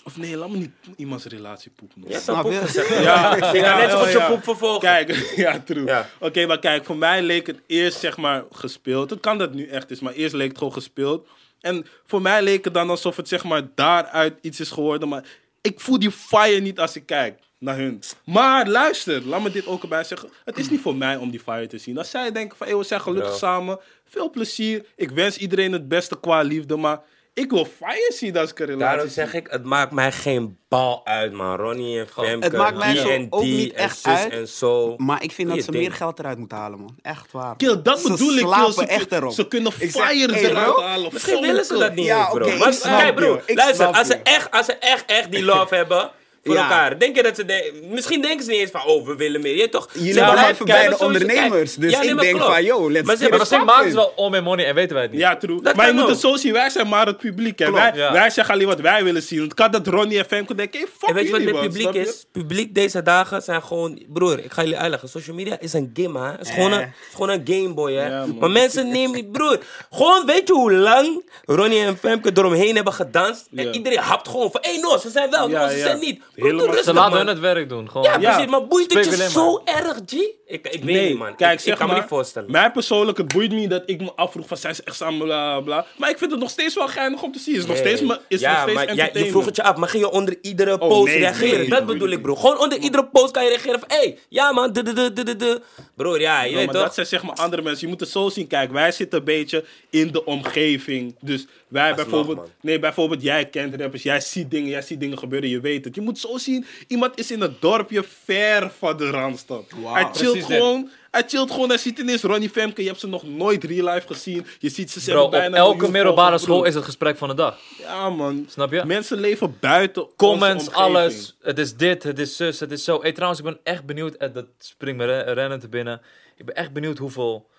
Of nee, laat me niet iemands relatie poep noemen. Ja, Snap poep je? Ja, Je kan net zo goed je ja. poep vervolgen. Kijk, [laughs] ja, true. Ja. Oké, maar kijk, voor mij leek het eerst zeg maar gespeeld. Het kan dat nu echt is, maar eerst leek het gewoon gespeeld. En voor mij leek het dan alsof het zeg maar daaruit iets is geworden. Maar ik voel die fire niet als ik kijk naar hun. Maar luister, laat me dit ook erbij zeggen. Het is niet voor mij om die fire te zien. Als zij denken van, hey, we zijn gelukkig samen. Veel plezier. Ik wens iedereen het beste qua liefde, maar... Ik wil fire zien als ik een relatie Daarom zeg ik, het maakt mij geen bal uit, man. Ronnie en Femke, Het maakt mij die zo en ook die niet en echt zus uit. en zo. Maar ik vind dat ze ding. meer geld eruit moeten halen, man. Echt waar. Kill, dat Ze bedoel ik. Kill. slapen Ze, echt erop. ze kunnen fire hey, eruit halen. Misschien willen ze dat niet bro. maar ik snap kijk, bro, je. Ik luister, snap als ze, echt, als ze echt, echt die love [laughs] hebben voor Ja. elkaar, denk je dat ze... de- misschien denken ze niet eens van, oh, we willen meer. Je toch? Jullie Ze zijn blijven- ze hebben sowieso- ondernemers. kijk, Dus ja, nee, ik denk klopt. van, yo, let's Maar ze Maar misschien it maken ze wel all my money en weten wij het niet. Ja, true. Dat maar je moet het zo zien. Wij zijn maar het publiek. Hè. Wij, ja. wij zeggen alleen wat wij willen zien. Het kan dat Ronnie en Femke denken, hey, fuck En weet je wat met man, publiek is? Publiek deze dagen zijn gewoon... Broer, ik ga jullie uitleggen. Social media is een game, hè. Het is gewoon een, Eh. het is gewoon een gameboy, hè. Ja, maar mensen nemen... Broer, gewoon weet je hoe lang Ronnie en Femke eromheen hebben gedanst? En iedereen hapt gewoon van... Hé, hey, no, ze zijn wel, no, ze zijn niet. Helemaal- Ze laten hun het werk doen. Gewoon. Ja, Ja. precies. Maar boeit het je zo erg, G? Ik, ik weet Nee, niet, man. kijk, ik, zeg ik kan me maar, niet voorstellen. Mij persoonlijk, het boeit me niet dat ik me afvroeg van zijn ze echt samen, bla bla. Maar ik vind het nog steeds wel geinig om te zien. Het is nog steeds, me- is ja, nog steeds maar ja, je vroeg het je af, maar ging je onder iedere post nee, reageren? nee, dat nee, bedoel nee. ik, bro. Gewoon onder iedere post kan je reageren van, hé, hey, ja man, de de de de de de. Broer, ja, je weet maar toch? dat zijn zeg maar andere mensen. Je moet het zo zien. Kijk, wij zitten een beetje in de omgeving. Dus wij bijvoorbeeld... nee, bijvoorbeeld jij kent rappers. Jij ziet dingen, jij ziet dingen gebeuren. Je weet het. Je moet zo zien. Iemand is in het dorpje ver van de Randstad. Wauw. Hij chillt Precies dit. gewoon... Hij chillt gewoon. Hij ziet ineens Ronnie Femke. Je hebt ze nog nooit real life gezien. Je ziet ze Bro, zeggen op bijna elke middelbare school is het gesprek van de dag. Ja, man. Snap je? Mensen leven buiten Comments, alles. Het is dit, het is zus, het is zo. Hey, trouwens, ik ben echt benieuwd. eh, Dat springt me re- rennen te binnen. Ik ben echt benieuwd hoeveel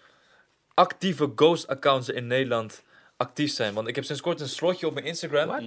actieve ghost-accounts er in Nederland actief zijn. Want ik heb sinds kort een slotje op mijn Instagram. Wat?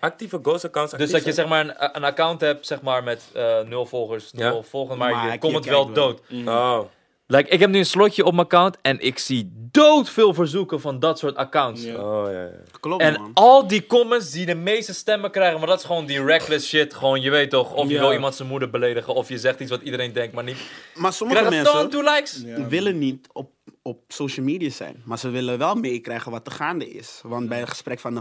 Actieve ghost accounts. Dus dat je zeg maar een, een account hebt zeg maar, met eh, nul volgers, Ja. nul volgers, maar, Maar je comment kijkt wel dood. Oh. Like, ik heb nu een slotje op mijn account en ik zie dood veel verzoeken van dat soort accounts. Ja. Oh, ja, ja. Klopt, En man. al die comments die de meeste stemmen krijgen, maar dat is gewoon die reckless shit. Gewoon, je weet toch, of je Ja. wil iemand zijn moeder beledigen, of je zegt iets wat iedereen denkt, maar niet. Maar sommige mensen likes. Ja. willen niet op, op social media zijn. Maar ze willen wel meekrijgen wat er gaande is. Want bij het gesprek van de,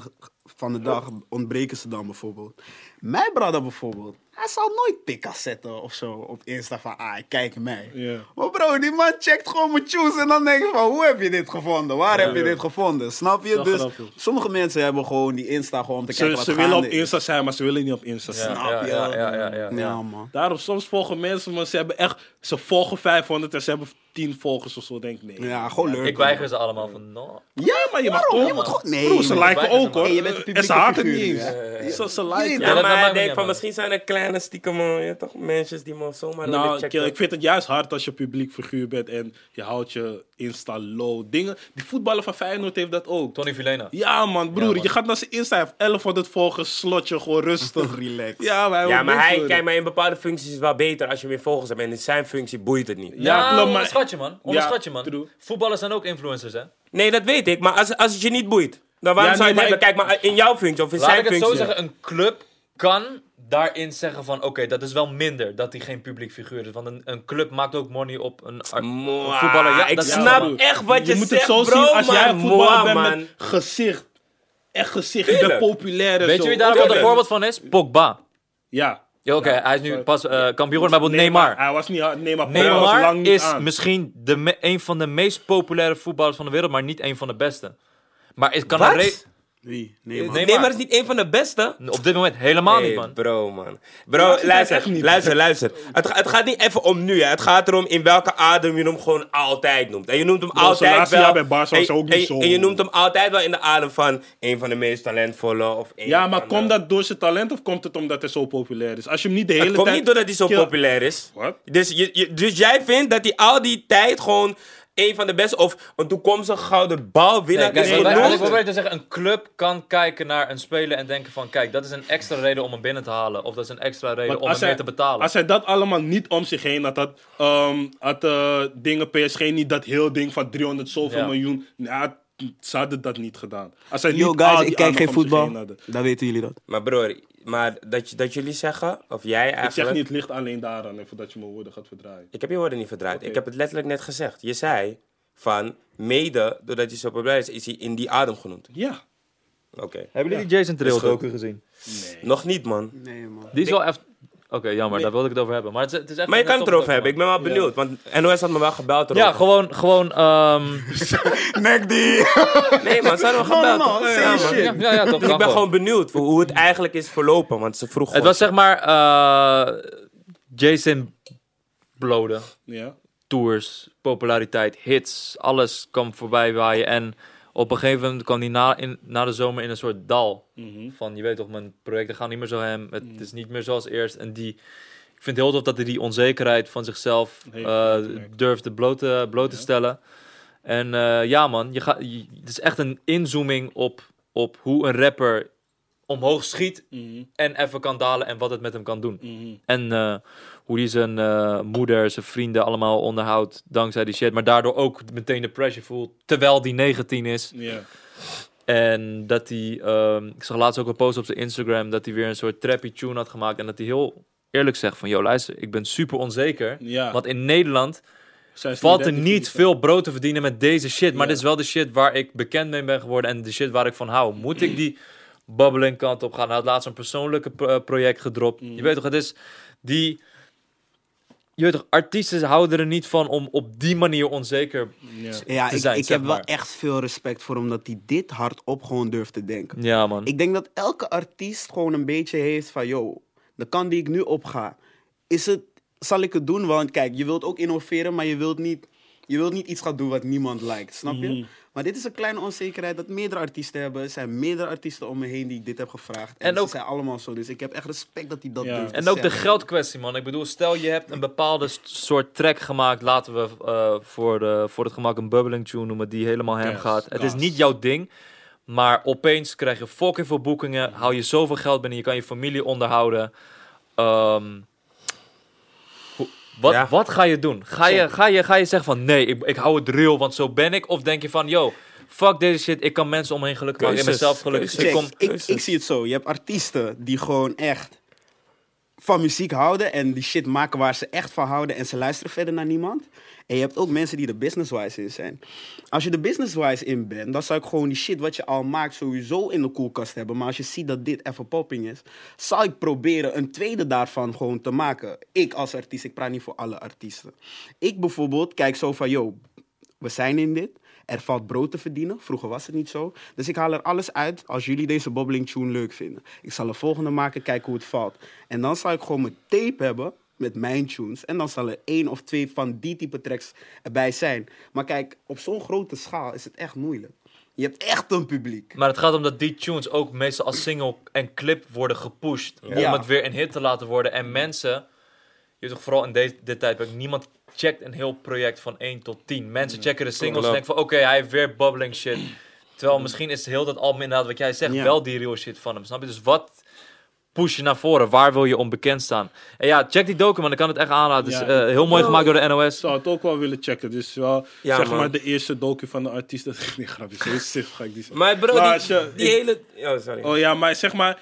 van de dag ontbreken ze dan bijvoorbeeld. Mijn brother bijvoorbeeld. Hij zal nooit pikkas zetten of zo op Insta van, ah, kijk mij. Ja. Maar bro, die man checkt gewoon mijn tunes en dan denk je van, hoe heb je dit gevonden? Waar heb je dit gevonden? Snap je? Dat Dus grappig. sommige mensen hebben gewoon die Insta gewoon om te kijken Ze, wat ze willen op. Insta zijn, maar ze willen niet op Insta Ja, zijn. Snap ja, je? ja, ja, ja, ja. Ja, man. Daarom, soms volgen mensen, maar ze hebben echt... Ze volgen 500 en ze hebben 10 volgers of zo, denk ik. Nee. Ja, gewoon leuk. Ik weiger ze allemaal van, no. Ja, maar je mag toch... Je moet gewoon- nee, Broer, ze liken ook, hoor. maar. Hey, je bent een en ze haten niet eens. ja. Ze, ze liken. Ja, denkt niet van misschien zijn er kleine stiekem ja, toch, mensen die me zomaar willen Nou, checken. kill, ik vind het juist hard als je publiek figuur bent en je houdt je Insta low. Dingen, die voetballer van Feyenoord heeft dat ook. Tony Vilena. Ja man, broer, Ja, man. je gaat naar zijn Insta, hij heeft 1100 volgers, slotje, gewoon rustig. [laughs] Relax. Ja, maar hij Ja, maar hij, kijk, maar in bepaalde functies is het wel beter als je meer volgers hebt. En in zijn functie boeit het niet. Ja, Ja, klopt, maar- onderschat je man. Onderschat je man. true. Voetballers zijn ook influencers hè. Nee, dat weet ik. Maar als, als het je niet boeit, dan waarom Ja, zou je het hebben? Kijk, maar in jouw functie of in Laat zijn ik het functie. zo zeggen, een club kan daarin zeggen van oké, dat is wel minder dat hij geen publiek figuur is. Want een, een club maakt ook money op een, Mwah, voetballer. Ja, ik dat snap echt wat je, je moet zegt, het zo bro, zien als jij voetballer bent man. met gezicht. Echt gezicht, je bent Tuurlijk. populair en Weet zo. je wie daar wel een voorbeeld van is? Pogba. Ja. Ja, oké, hij is nu pas eh kampioen geworden, maar bijvoorbeeld Neymar. Hij was niet hard. Neymar, Neymar was lang niet is aan. misschien de me- een van de meest populaire voetballers van de wereld, maar niet een van de beste. Maar is, kan Wat? Wie? Nee, Neymar. maar is niet een van de beste. Op dit moment helemaal Hey, niet, man. Bro, man. Bro, luister, niet. luister, luister. Het, het gaat niet even om nu, hè. Het gaat erom in welke adem je hem gewoon altijd noemt. En je noemt hem altijd wel... bij Barca en, ook niet en- zo- En je noemt hem altijd wel in de adem van een van de meest talentvolle of een Ja, maar van komt de- dat door zijn talent of komt het omdat hij zo populair is? Als je hem niet de hele Het komt tijd... niet doordat hij zo Kill- populair is. Wat? Dus, je, je- dus jij vindt dat hij al die tijd gewoon een van de beste of een toekomstige gouden balwinnaar Nee, is kijk, wat, genoemd? wat ik probeer te zeggen, een club kan kijken naar een speler en denken van, kijk, dat is een extra reden om hem binnen te halen. Of dat is een extra reden Want om hem hij- te betalen. Als hij dat allemaal niet om zich heen had, had, ehm, had eh, dingen PSG niet dat heel ding van 300 zoveel Ja. miljoen. Ja, ze hadden dat niet gedaan. Als hij Yo, niet guys, ik kijk geen voetbal. Dan weten jullie dat. Maar broer, maar dat, je- dat jullie zeggen, of jij eigenlijk... Ik zeg niet, het ligt alleen daaraan, even dat je mijn woorden gaat verdraaien. Ik heb je woorden niet verdraaid. Ik heb het letterlijk net gezegd. Je zei van, mede doordat hij zo populair is, is hij in die adem genoemd. Ja. Oké. Hebben jullie die Jason goed. docu gezien? Nee. Nog niet, man. Nee, man. Die is wel echt... Oké, jammer, daar wilde ik het over hebben. Maar het is, het is echt Maar je kan het erover hebben. Ik ben wel benieuwd. Want NOS had me wel gebeld erover. Ja, gewoon, gewoon, ehm [laughs] Nek die! Nee, man, ze hadden me No, no, gebeld. no, Ja, shit. ja, ja, ja, toch, Ik kan ben gewoon benieuwd voor hoe het eigenlijk is verlopen. Want ze vroeg Het was zeg maar eh, Jason blode. Ja. Tours, populariteit, hits, alles kwam voorbij waaien. En op een gegeven moment kwam hij na, in, na de zomer in een soort dal. Mhm. Van, je weet toch, mijn projecten gaan niet meer zo hem. Het is niet meer zoals eerst. En die, ik vind het heel tof dat hij die onzekerheid van zichzelf Heeft eh, durfde bloot te, bloot te stellen. En eh, ja man, je gaat, je- het is echt een inzooming op, op hoe een rapper omhoog schiet Mhm. en even kan dalen en wat het met hem kan doen. Mhm. En eh, hoe hij zijn eh, moeder, zijn vrienden allemaal onderhoudt dankzij die shit. Maar daardoor ook meteen de pressure voelt, terwijl die 19 is. En dat hij, ehm, ik zag laatst ook een post op zijn Instagram, dat hij weer een soort trappy tune had gemaakt. En dat hij heel eerlijk zegt van, yo luister, ik ben super onzeker. Want in Nederland valt er niet veel brood te verdienen met deze shit. Maar dit is wel de shit waar ik bekend mee ben geworden en de shit waar ik van hou. Moet ik [clears throat] die bubbling kant op gaan? Hij had laatst een persoonlijke eh, project gedropt. Mm. Je weet toch, het is die... Je weet toch, artiesten houden er niet van om op die manier onzeker... Ja. Ja, te ik, zijn, ik zeg heb wel echt veel respect voor hem dat hij dit hardop gewoon durft te denken. Ja, man. Ik denk dat elke artiest gewoon een beetje heeft van, yo, de kant die ik nu opga, is het, zal ik het doen? Want kijk, je wilt ook innoveren, maar je wilt niet, je wilt niet iets gaan doen wat niemand lijkt, snap je? Mhm. Maar dit is een kleine onzekerheid dat meerdere artiesten hebben. Er zijn meerdere artiesten om me heen die ik dit heb gevraagd. En, En ze ook- zijn allemaal zo, dus ik heb echt respect dat hij dat Ja. te En ook de geldkwestie, man. Ik bedoel, stel je hebt een bepaalde soort track gemaakt. Laten we eh, voor, de, voor het gemak een bubbling tune noemen die helemaal hem gaat. Het is niet jouw ding. Maar opeens krijg je fucking veel boekingen. Hou je zoveel geld binnen. Je kan je familie onderhouden. Ehm, wat, Ja. wat ga je doen? Ga je, ga, je, ga je zeggen van nee, ik, ik hou het real, want zo ben ik? Of denk je van yo, fuck deze shit. Ik kan mensen omheen gelukkig maken. Ik ben Keuzes, zelf gelukkig. kom, ik, ik zie het zo. Je hebt artiesten die gewoon echt van muziek houden en die shit maken waar ze echt van houden en ze luisteren verder naar niemand. En je hebt ook mensen die er business-wise in zijn. Als je er business-wise in bent, dan zou ik gewoon die shit wat je al maakt sowieso in de koelkast hebben. Maar als je ziet dat dit even popping is, zal ik proberen een tweede daarvan gewoon te maken. Ik als artiest, ik praat niet voor alle artiesten. Ik bijvoorbeeld kijk zo van, yo, we zijn in dit. Er valt brood te verdienen. Vroeger was het niet zo. Dus ik haal er alles uit als jullie deze bobbling tune leuk vinden. Ik zal een volgende maken, kijken hoe het valt. En dan zal ik gewoon mijn tape hebben met mijn tunes. En dan zal er één of twee van die type tracks erbij zijn. Maar kijk, op zo'n grote schaal is het echt moeilijk. Je hebt echt een publiek. Maar het gaat om dat die tunes ook meestal als single en clip worden gepusht. Ja. Om het weer een hit te laten worden. En mensen, je toch vooral in deze, dit tijdperk, niemand checkt een heel project van 1 tot 10. Mensen checken de singles en denken van oké, hij heeft weer bubbling shit. Terwijl misschien is het heel dat album inderdaad wat jij zegt, Ja. wel die real shit van hem. Snap je? Dus wat push je naar voren? Waar wil je onbekend staan? En ja, check die document, ik kan het echt aanraden. Het is Ja. eh, heel mooi gemaakt door de NOS. Ik zou het ook wel willen checken. Dus wel, Ja, zeg man. maar, de eerste docu van de artiest. [laughs] Dat is niet grappig. Zo ga ik die zeggen. Maar bro, Maar die, als je- die ik- hele... Oh, sorry. Oh ja, maar zeg maar.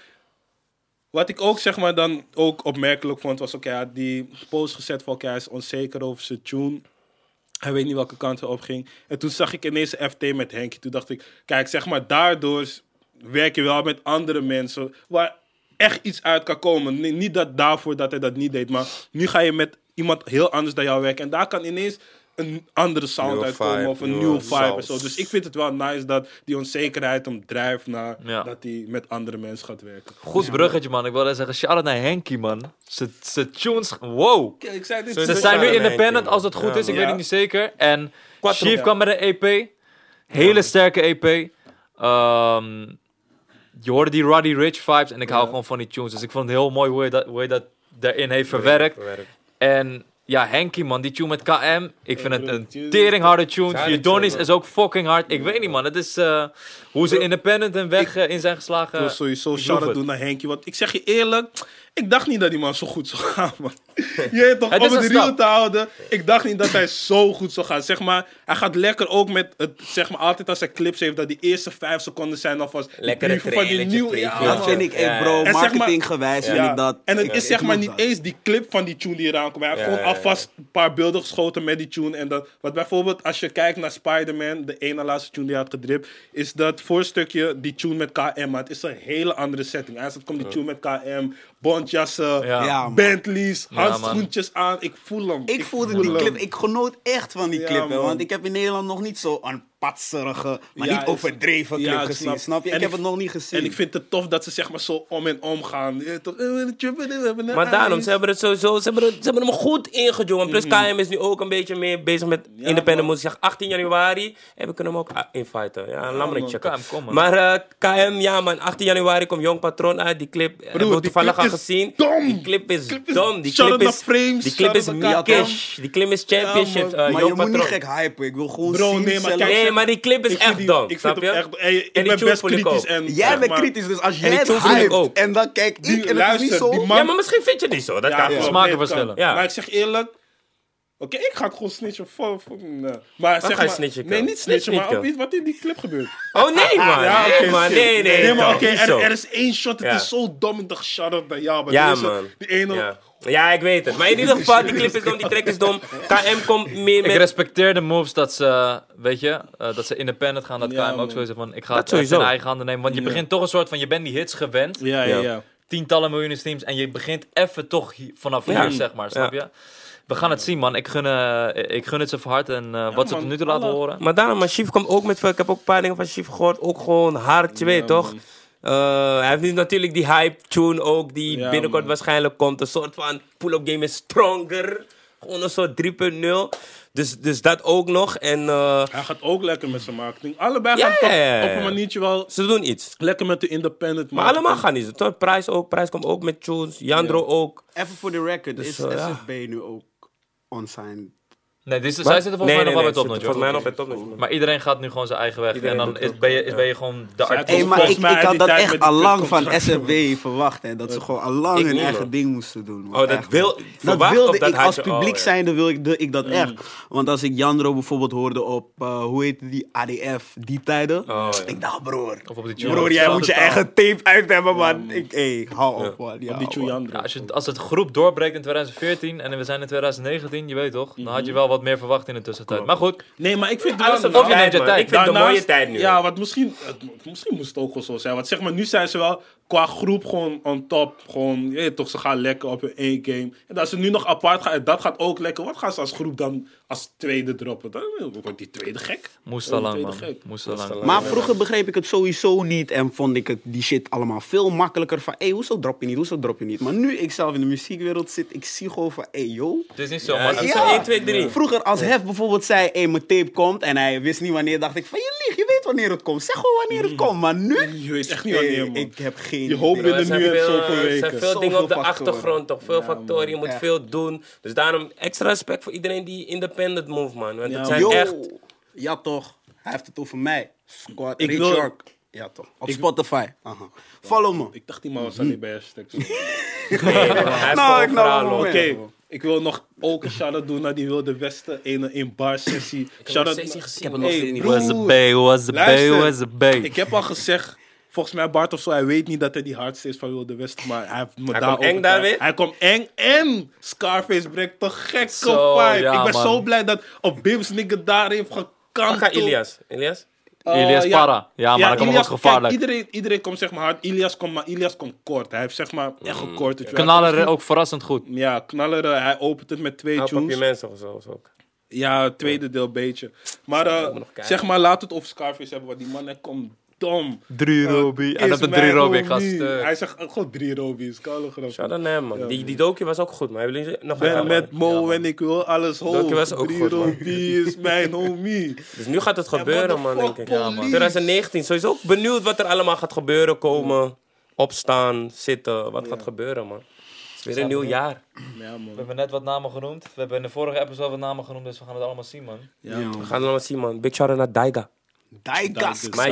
Wat ik ook zeg maar dan ook opmerkelijk vond was hij had die post gezet van hij is onzeker over zijn tune. Hij weet niet welke kant hij op ging. En toen zag ik ineens een FT met Henkie. Toen dacht ik, kijk, zeg maar, daardoor werk je wel met andere mensen waar echt iets uit kan komen. Niet dat daarvoor dat hij dat niet deed, maar nu ga je met iemand heel anders dan jou werken. En daar kan ineens een andere sound Nieuwe uitkomen vibe, of een nieuwe nieuwe vibe en sound. zo. Dus ik vind het wel nice dat die onzekerheid hem drijft naar Ja. dat hij met andere mensen gaat werken. Goed bruggetje, man. Ik wilde zeggen, shout-out naar Henky, man. Ze tunes, wow. Kijk, ik zei dit. Ze zijn naar independent als het goed is, ik Ja, weet het niet zeker. En Quattro. Chief kwam met een EP. Hele sterke EP. Ehm, je hoorde die Roddy Rich vibes en ik hou gewoon van die tunes. Dus ik vond het heel mooi hoe je dat, hoe je dat daarin heeft verwerkt. En ja, Henky man, die tune met KM. Ik vind het een teringharde tune. Tune, is ook fucking hard. Ik weet niet man, het is eh, hoe ze independent en weg eh, in zijn geslagen. Ik wil sowieso shout-out doen naar Henky. Want ik zeg je eerlijk, ik dacht niet dat die man zo goed zou [laughs] gaan, man. Je weet toch, om [laughs] het real te houden. Ik dacht niet dat hij zo goed zou gaan. Zeg maar, hij gaat lekker ook met het, zeg maar, altijd als hij clips heeft, dat die eerste vijf seconden zijn alvast brieven van die nieuwe. Ja, Dat vind ik, echt, bro, En zeg maar- marketinggewijs vind Ja. ik dat. En het ik- is zeg maar niet dat. eens die clip van die tune die eraan komt. Hij heeft Ja, gewoon ja, ja. alvast een paar beelden geschoten met die tune. En dat, wat bijvoorbeeld, als je kijkt naar Spider-Man, de ene laatste tune die hij had gedript, is dat voorstukje die tune met KM. Maar het is een hele andere setting. Eerst komt die tune met KM, bondjassen, Ja. Ja, man. Bentleys, handschoentjes aan. Ik voel hem. Ik voelde voel die hem. clip, ik genoot echt van die Ja, clip. hè, want ik heb in Nederland nog niet zo een patserige, maar Ja, niet overdreven clip Ja, ik gezien. Snap, je? En Ik heb het nog niet gezien. En ik vind het tof dat ze zeg maar zo om en om gaan. Eh, Maar daarom, ze hebben het sowieso, ze hebben, het, ze hebben hem goed ingejongen. Plus KM is nu ook een beetje meer bezig met independent man. muziek. Zeg 18 januari en we kunnen hem ook ah, inviten. Ja, laat me checken. KM, kom, man. Maar eh, KM, ja man, 18 januari komt Jong Patron uit. Die clip hebben we die toevallig al gezien. dom. Die clip is dom. Die clip is, Frames, die clip is. Die clip is Championships. man. eh, maar je moet niet gek hypen. Ik wil gewoon zien nee, maar die clip is echt dom. Ik snap vind je? hem echt... Ik ben best kritisch. ook. En, Jij bent maar, kritisch, dus als jij het ook. en dan kijk ik Die, en het is niet luister, zo... Ja, maar misschien vind je het niet zo. Dat kan. Smaken verschillen. Maar ik zeg eerlijk... Oké, ik ga het gewoon snitchen. Voor, voor, nee. Maar zeg ga je maar, snitchen, Nee, niet snitchen, Snitch maar iets wat in die clip gebeurt. Oh nee man. Ja, nee oké, man. shit. Nee, nee. Nee, maar oké, er, er is één shot, het Ja. is zo dom. Ik dacht, shut up, ja, maar Ja, deze, man. die ene... Ja. Ja, ik weet het. Maar in ieder geval, die clip is dom, die track is dom. KM komt meer Ik met... respecteer de moves dat ze, weet je, eh, dat ze independent gaan. Dat Ja, KM ook man. sowieso van, ik ga Dat het in eigen handen nemen. Want je Ja. begint toch een soort van, je bent die hits gewend. Ja, ja, Ja. Tientallen miljoenen streams. En je begint even toch vanaf Ja. hier, zeg maar. Snap je? We gaan het zien, man. Ik gun, eh, ik gun het ze van hart. En eh, wat ze tot nu toe laten horen. Maar daarom, maar Chief komt ook met... veel- Ik heb ook een paar dingen van Chief gehoord. Ook gewoon hard, je weet toch? Eh, hij heeft nu natuurlijk die hype tune ook, die Ja, binnenkort man. waarschijnlijk komt. Een soort van pull-up game is stronger. Gewoon een soort 3.0. Dus, dus dat ook nog. En eh, Hij gaat ook lekker met zijn marketing. Allebei gaan toch op een maniertje wel ze doen iets. lekker met de independent Maar allemaal gaan niet. Toch? Prijs ook. Prijs komt ook met tunes. Jandro ook. Even voor de record, Dus, is eh, ja. SFB nu ook on-sign? Nee, dit is, zij zitten volgens mij nog wel bij Topnotch. Volgens mij nog bij Topnotch. Maar iedereen gaat nu gewoon zijn eigen weg. Iedereen en dan is, ben, je, ja. ben je gewoon de artiest. Hey, maar ik, ik had die dat tijd echt met die al lang van. SFB [laughs] verwacht. Hè, dat ze gewoon al lang Ik hun eigen ding moesten doen. Oh, dat wil... Dat wilde ik als publiek oh, zijnde, wil ik, de, ik dat Mm. echt. Want als ik Jandro bijvoorbeeld hoorde op, eh, hoe heet die, ADF, die tijden. Oh, ja. Ik dacht, broer, Of op die tune. broer, jij moet je eigen tape uit hebben, man. Ik, hey, hou op, man. Op die man. Chuyandro. Ja, als, het groep doorbreekt in 2014 en we zijn in 2019, je weet toch, dan Mhm. had je wel wat meer verwacht in de tussentijd. Maar goed, Nee, maar ik vind Alles wel... Of je neemt tijd, je man. tijd. Ik vind het een mooie tijd nu. Ja, want misschien, het- misschien moest het ook wel zo zijn. Want zeg maar, nu zijn ze wel qua groep gewoon on top. Gewoon, je weet toch, ze gaan lekker op hun één game. En als ze nu nog apart gaan, en dat gaat ook lekker. Wat gaan ze als groep dan als tweede droppen? Dan wordt die tweede gek. moest al lang, man. gek. Moest al lang. Maar vroeger begreep ik het sowieso niet en vond ik het, die shit allemaal veel makkelijker van, hé, hoezo drop je niet, hoezo drop je niet? Maar nu ik zelf in de muziekwereld zit, ik zie gewoon van, hé, yo. Het is niet zo, Ja, maar het is Ja. zo 1, 2, 3. Vroeger als Hef bijvoorbeeld zei, hé, mijn tape komt en hij wist niet wanneer, dacht ik van, je liegt, je weet wanneer het komt. Zeg gewoon wanneer het komt. Maar nu, Je weet echt niet hey, wanneer, man. ik heb geen Je hoopt idee. binnen Er nu zijn en veel, zoveel er zijn weken. veel dingen op de achtergrond, toch? Veel Ja, factoren, je moet echt. veel doen. Dus daarom extra respect voor iedereen die independent move, man. Want Ja, het zijn Yo, echt... ja toch, hij heeft het over mij. Squad Ik wil- York. Ja toch, op Spotify. Aha. Follow me. Ik dacht die man was alleen bij hashtag. Oké, [laughs] Nee, hij is Nou, gewoon ik wil nog ook een shout-out doen naar die Wilde Westen. In een bar sessie. Ik heb Shout-out nog steeds niet gezien. Ik heb het nog Hey, steeds niet broer. was bay, was bay, was bay. Ik heb al gezegd, volgens mij Bart of zo, hij weet niet dat hij die hardste is van Wilde Westen, maar hij heeft me Hij daar komt eng daar weer? Hij komt eng en Scarface brengt toch gekke Zo, vibe. ja, ik ben man. zo blij dat op Bims nigga daar heeft gekant. Waar gaat Ilias? Ilias? Ilias Para. Ja, maar dat kan ook gevaarlijk. kijk, iedereen, iedereen komt zeg maar hard. Ilias komt, maar Ilias komt kort. Hij heeft zeg maar echt Mm. gekort. Knallen ook verrassend goed. Ja, knaller. Hij opent het met twee Help op je tunes. mensen of zo. is ook. Ja, het tweede deel beetje. Maar eh, zeg maar, laat het over Scarface hebben, want die man hij komt dom. Drie Robbie. En is op de drie Robbie, ik ga homie. stuk. Hij zegt ook gewoon drie Robbie's, koude grap. Shout out naar hem, man. Ja, die, die docu was ook goed, maar hebben jullie nog Ben een met Mo Ja, en ik wil alles hoog. Docu was ook Drie goed, man. Robbie is mijn homie. Dus nu gaat het Ja, gebeuren, man, denk ik. Ja, man. police? 2019, sowieso ook benieuwd wat er allemaal gaat gebeuren, komen, opstaan, zitten, wat gaat gebeuren, man. Het is weer een nieuw jaar. Ja, man. We hebben net wat namen genoemd. We hebben in de vorige episode wat namen genoemd, dus we gaan het allemaal zien, man. Ja, Ja, man. We gaan het allemaal zien, man. Big shout out naar Daiga.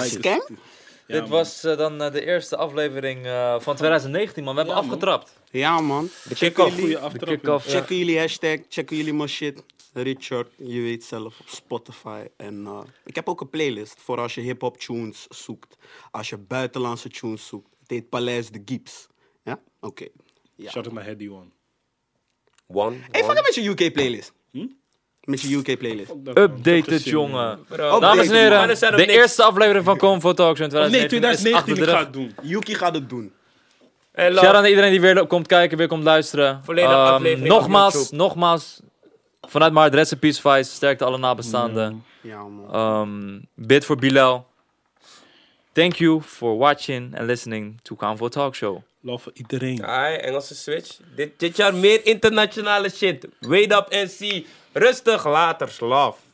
Scam? Ja, Dit man. was eh, dan eh, de eerste aflevering eh, van 2019, man. We hebben Ja, man. afgetrapt. Ja, man. De kick-off. Ja. Checken jullie hashtag, checken jullie mijn shit. Richard, je weet zelf, op Spotify. En eh, ik heb ook een playlist voor als je hip-hop tunes zoekt. Als je buitenlandse tunes zoekt. Het heet Paleis de Gips. Ja? Oké. Ja. Shout out naar Heady One. One. Hey, fuck met je UK playlist. Met je UK playlist. Updated, jongen. Bro, Dames en heren, er de eerste aflevering van Convo Talks in Of nee, 2019 is 2019 achter ik de ga rug. het doen. Yuki gaat het doen. En Shout naar iedereen die weer komt kijken, weer komt luisteren. Volledige Ehm, aflevering nogmaals, nogmaals, vanuit mijn hart, rest in peace, Vice. Sterkte alle nabestaanden. Ja, man. Ehm, bid voor Bilal. Thank you for watching and listening to Convo Talk Show. Love voor iedereen. Ai, Engelse switch. Dit, dit jaar meer internationale shit. Wait up and see. Rustig, later, love.